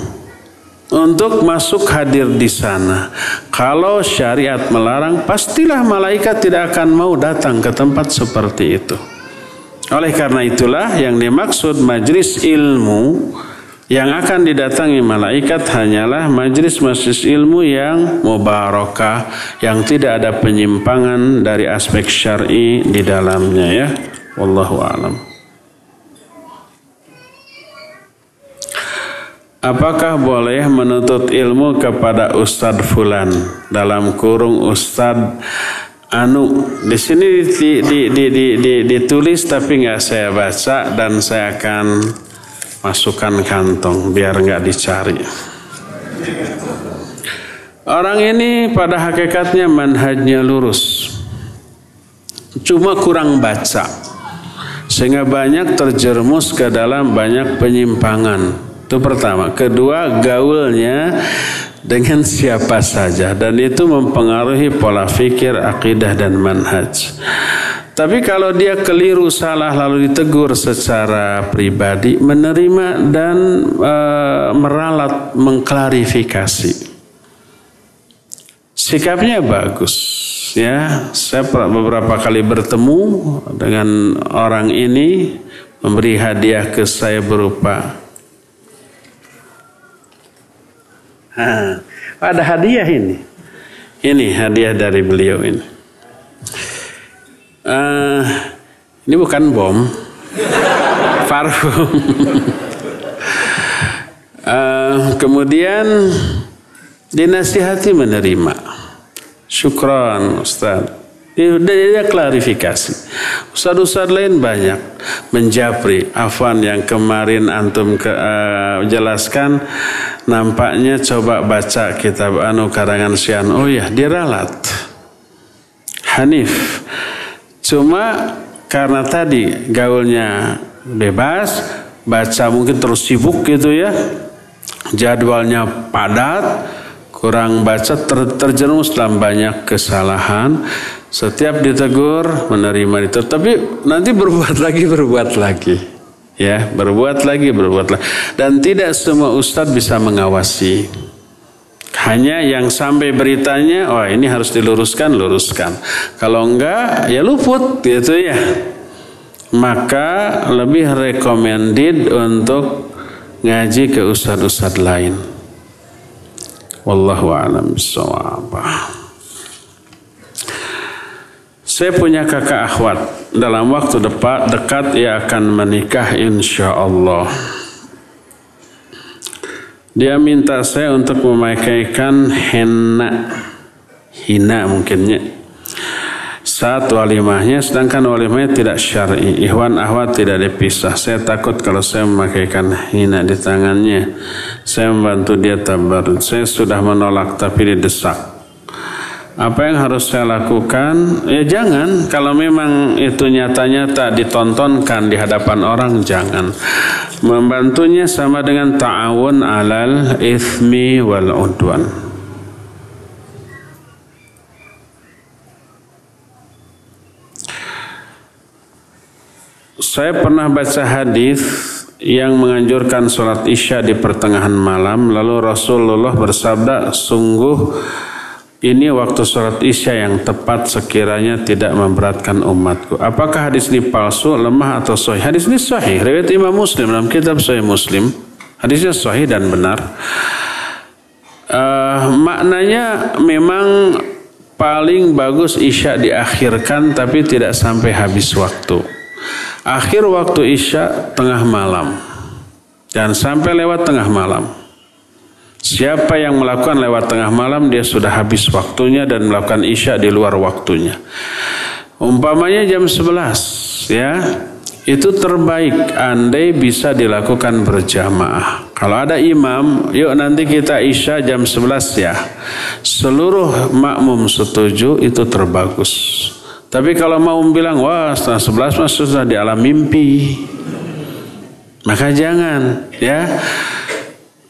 untuk masuk hadir di sana. Kalau syariat melarang, pastilah malaikat tidak akan mau datang ke tempat seperti itu. Oleh karena itulah yang dimaksud majlis ilmu yang akan didatangi malaikat hanyalah majlis-majlis ilmu yang mubarakah, yang tidak ada penyimpangan dari aspek syar'i di dalamnya ya. Wallahu a'lam. Apakah boleh menuntut ilmu kepada Ustadz Fulan dalam kurung Ustadz Anu di sini di, di, di, di, di, ditulis tapi nggak saya baca dan saya akan masukkan kantong biar nggak dicari. Orang ini pada hakikatnya manhajnya lurus. Cuma kurang baca. Sehingga banyak terjerumus ke dalam banyak penyimpangan. Itu pertama. Kedua, gaulnya dengan siapa saja dan itu mempengaruhi pola fikir, akidah dan manhaj. Tapi kalau dia keliru salah lalu ditegur secara pribadi, menerima dan e, meralat mengklarifikasi. Sikapnya bagus ya. Saya beberapa kali bertemu dengan orang ini memberi hadiah ke saya berupa ha, ada hadiah ini. Ini hadiah dari beliau ini. Uh, ini bukan bom, parfum. uh, kemudian dinasihati menerima. Syukran Ustaz. Dia, dia klarifikasi. Ustaz-ustaz lain banyak menjapri. Afwan yang kemarin antum ke, uh, jelaskan nampaknya coba baca kitab anu karangan Sian. Oh ya, diralat. Hanif Cuma karena tadi gaulnya bebas, baca mungkin terus sibuk gitu ya, jadwalnya padat, kurang baca ter, terjerumus dalam banyak kesalahan. Setiap ditegur menerima itu, tapi nanti berbuat lagi berbuat lagi, ya berbuat lagi berbuat lagi. Dan tidak semua ustadz bisa mengawasi. Hanya yang sampai beritanya, oh ini harus diluruskan, luruskan. Kalau enggak, ya luput gitu ya. Maka lebih recommended untuk ngaji ke ustad-ustad lain. Wallahu a'lam Saya punya kakak akhwat. Dalam waktu dekat, dekat ia akan menikah insya Allah. Dia minta saya untuk memakaikan henna. Hina mungkinnya. Saat walimahnya sedangkan walimahnya tidak syar'i. Ihwan ahwat tidak dipisah. Saya takut kalau saya memakaikan hina di tangannya. Saya membantu dia tabarut saya sudah menolak tapi didesak apa yang harus saya lakukan? Ya jangan. Kalau memang itu nyata-nyata ditontonkan di hadapan orang, jangan. Membantunya sama dengan ta'awun alal ithmi wal udwan. Saya pernah baca hadis yang menganjurkan sholat isya di pertengahan malam. Lalu Rasulullah bersabda, sungguh ini waktu sholat isya yang tepat sekiranya tidak memberatkan umatku. Apakah hadis ini palsu, lemah atau sahih? Hadis ini sahih. Riwayat Imam Muslim dalam kitab Sahih Muslim. Hadisnya sahih dan benar. Uh, maknanya memang paling bagus isya diakhirkan tapi tidak sampai habis waktu. Akhir waktu isya tengah malam. Dan sampai lewat tengah malam. Siapa yang melakukan lewat tengah malam dia sudah habis waktunya dan melakukan isya di luar waktunya. Umpamanya jam 11 ya. Itu terbaik andai bisa dilakukan berjamaah. Kalau ada imam, yuk nanti kita isya jam 11 ya. Seluruh makmum setuju itu terbagus. Tapi kalau mau bilang, wah setengah 11 mas sudah di alam mimpi. Maka jangan ya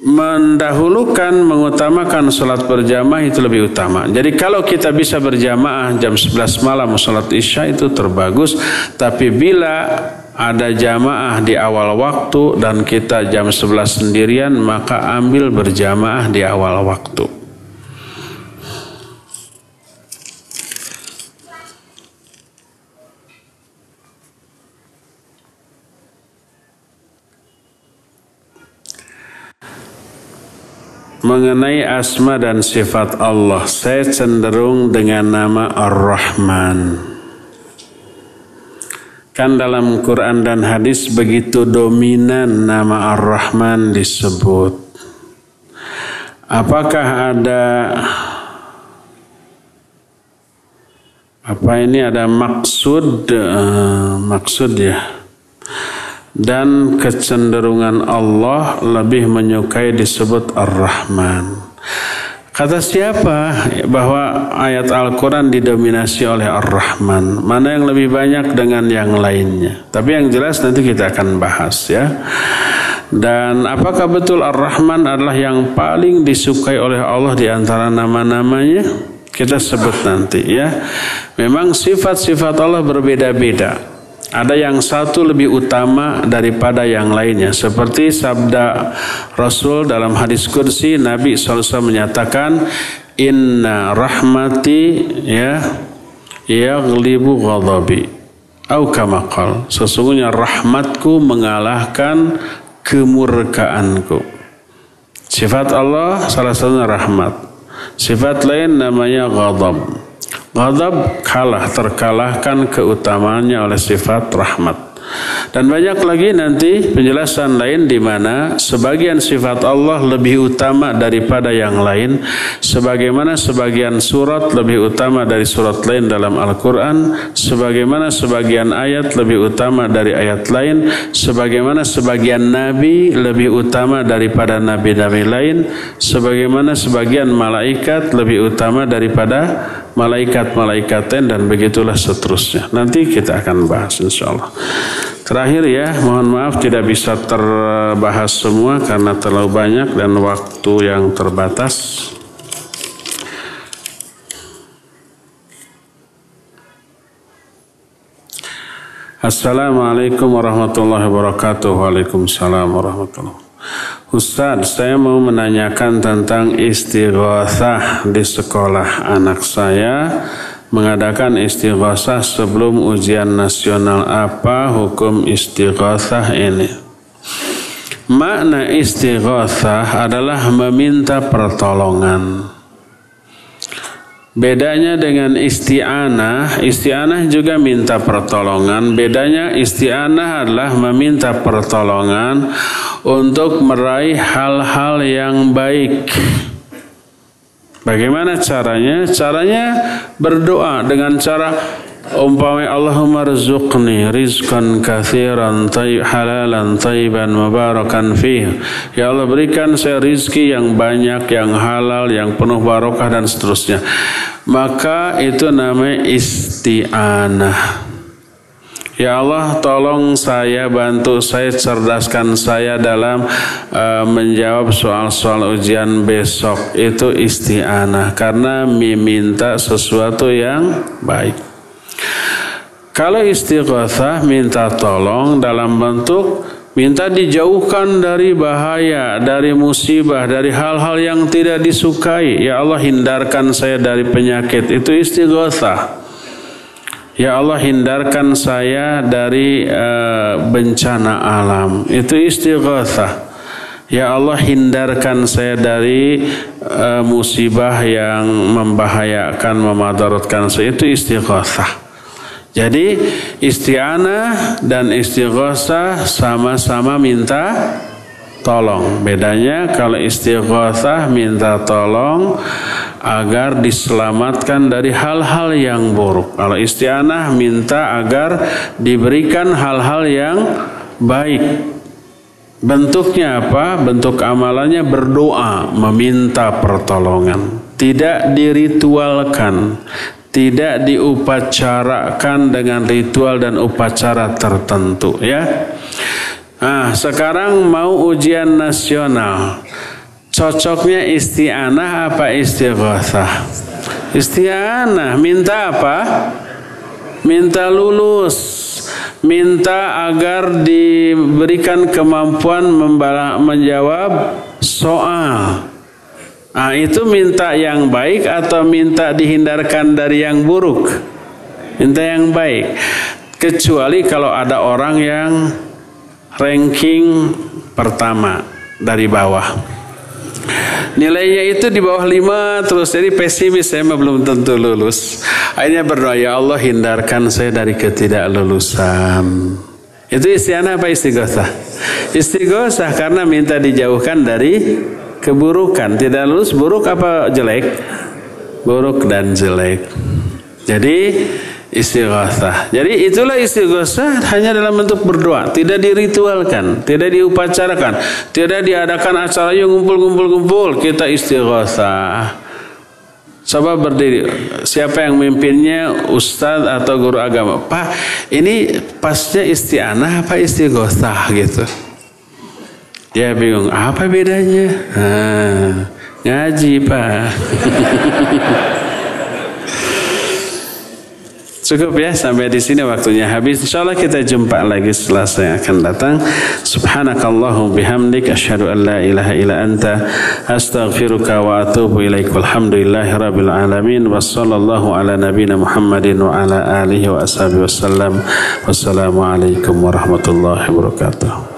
mendahulukan mengutamakan sholat berjamaah itu lebih utama. Jadi kalau kita bisa berjamaah jam 11 malam sholat isya itu terbagus. Tapi bila ada jamaah di awal waktu dan kita jam 11 sendirian maka ambil berjamaah di awal waktu. Mengenai asma dan sifat Allah, saya cenderung dengan nama Ar-Rahman. Kan dalam Quran dan hadis begitu dominan nama Ar-Rahman disebut. Apakah ada apa ini ada maksud uh, maksud ya dan kecenderungan Allah lebih menyukai disebut Ar-Rahman. Kata siapa bahwa ayat Al-Quran didominasi oleh Ar-Rahman? Mana yang lebih banyak dengan yang lainnya? Tapi yang jelas nanti kita akan bahas ya. Dan apakah betul Ar-Rahman adalah yang paling disukai oleh Allah di antara nama-namanya? Kita sebut nanti ya. Memang sifat-sifat Allah berbeda-beda. Ada yang satu lebih utama daripada yang lainnya. Seperti sabda Rasul dalam hadis kursi, Nabi SAW menyatakan, Inna rahmati ya yaglibu ghadabi. Au kamakal. Sesungguhnya rahmatku mengalahkan kemurkaanku. Sifat Allah salah satunya rahmat. Sifat lain namanya ghadab. Ghadab kalah terkalahkan keutamaannya oleh sifat rahmat. Dan banyak lagi nanti penjelasan lain di mana sebagian sifat Allah lebih utama daripada yang lain. Sebagaimana sebagian surat lebih utama dari surat lain dalam Al-Quran. Sebagaimana sebagian ayat lebih utama dari ayat lain. Sebagaimana sebagian nabi lebih utama daripada nabi-nabi lain. Sebagaimana sebagian malaikat lebih utama daripada malaikat-malaikat dan begitulah seterusnya. Nanti kita akan bahas insya Allah. Terakhir ya, mohon maaf tidak bisa terbahas semua karena terlalu banyak dan waktu yang terbatas. Assalamualaikum warahmatullahi wabarakatuh. Waalaikumsalam warahmatullahi wabarakatuh. Ustaz, saya mau menanyakan tentang istighatsah di sekolah anak saya mengadakan istighosah sebelum ujian nasional apa hukum istighosah ini makna istighosah adalah meminta pertolongan Bedanya dengan isti'anah, isti'anah juga minta pertolongan. Bedanya isti'anah adalah meminta pertolongan untuk meraih hal-hal yang baik. Bagaimana caranya? Caranya berdoa dengan cara umpamai Allahumma rizqni rizqan kathiran tayyib halalan tayyiban mubarakan fih. Ya Allah berikan saya rizki yang banyak, yang halal, yang penuh barokah dan seterusnya. Maka itu namanya isti'anah. Ya Allah tolong saya bantu saya cerdaskan saya dalam uh, menjawab soal-soal ujian besok itu isti'anah karena meminta sesuatu yang baik. Kalau istighatsah minta tolong dalam bentuk minta dijauhkan dari bahaya, dari musibah, dari hal-hal yang tidak disukai. Ya Allah hindarkan saya dari penyakit. Itu istighatsah. Ya Allah hindarkan saya dari uh, bencana alam. Itu istighatsah. Ya Allah hindarkan saya dari uh, musibah yang membahayakan, memadaratkan saya. Itu istighatsah. Jadi isti'anah dan istighatsah sama-sama minta tolong. Bedanya kalau istighatsah minta tolong agar diselamatkan dari hal-hal yang buruk. Kalau isti'anah minta agar diberikan hal-hal yang baik. Bentuknya apa? Bentuk amalannya berdoa, meminta pertolongan. Tidak diritualkan, tidak diupacarakan dengan ritual dan upacara tertentu ya. Nah, sekarang mau ujian nasional. Cocoknya isti'anah apa istighatsah? Isti'anah minta apa? Minta lulus. minta agar diberikan kemampuan menjawab soal. Nah, itu minta yang baik atau minta dihindarkan dari yang buruk? Minta yang baik. Kecuali kalau ada orang yang ranking pertama dari bawah. Nilainya itu di bawah lima terus jadi pesimis saya belum tentu lulus. Akhirnya berdoa ya Allah hindarkan saya dari ketidaklulusan. Itu istianah apa istighosah? Istighosah karena minta dijauhkan dari keburukan. Tidak lulus buruk apa jelek? Buruk dan jelek. Jadi istighatsah. Jadi itulah istighatsah hanya dalam bentuk berdoa, tidak diritualkan, tidak diupacarakan, tidak diadakan acara yang ngumpul-ngumpul-ngumpul, kita istighatsah. Coba berdiri. Siapa yang mimpinnya Ustadz atau guru agama? Pak, ini pasnya isti'anah apa istighosah gitu. Dia bingung, apa bedanya? Nah, ngaji pak. Cukup ya sampai di sini waktunya habis. Insyaallah kita jumpa lagi setelah saya akan datang. Subhanakallahu bihamdik asyhadu an la ilaha illa anta astaghfiruka wa atubu ilaik. Walhamdulillahi rabbil alamin wa sallallahu ala nabiyyina Muhammadin wa ala alihi wa ashabihi wasallam. Wassalamu alaikum warahmatullahi wabarakatuh.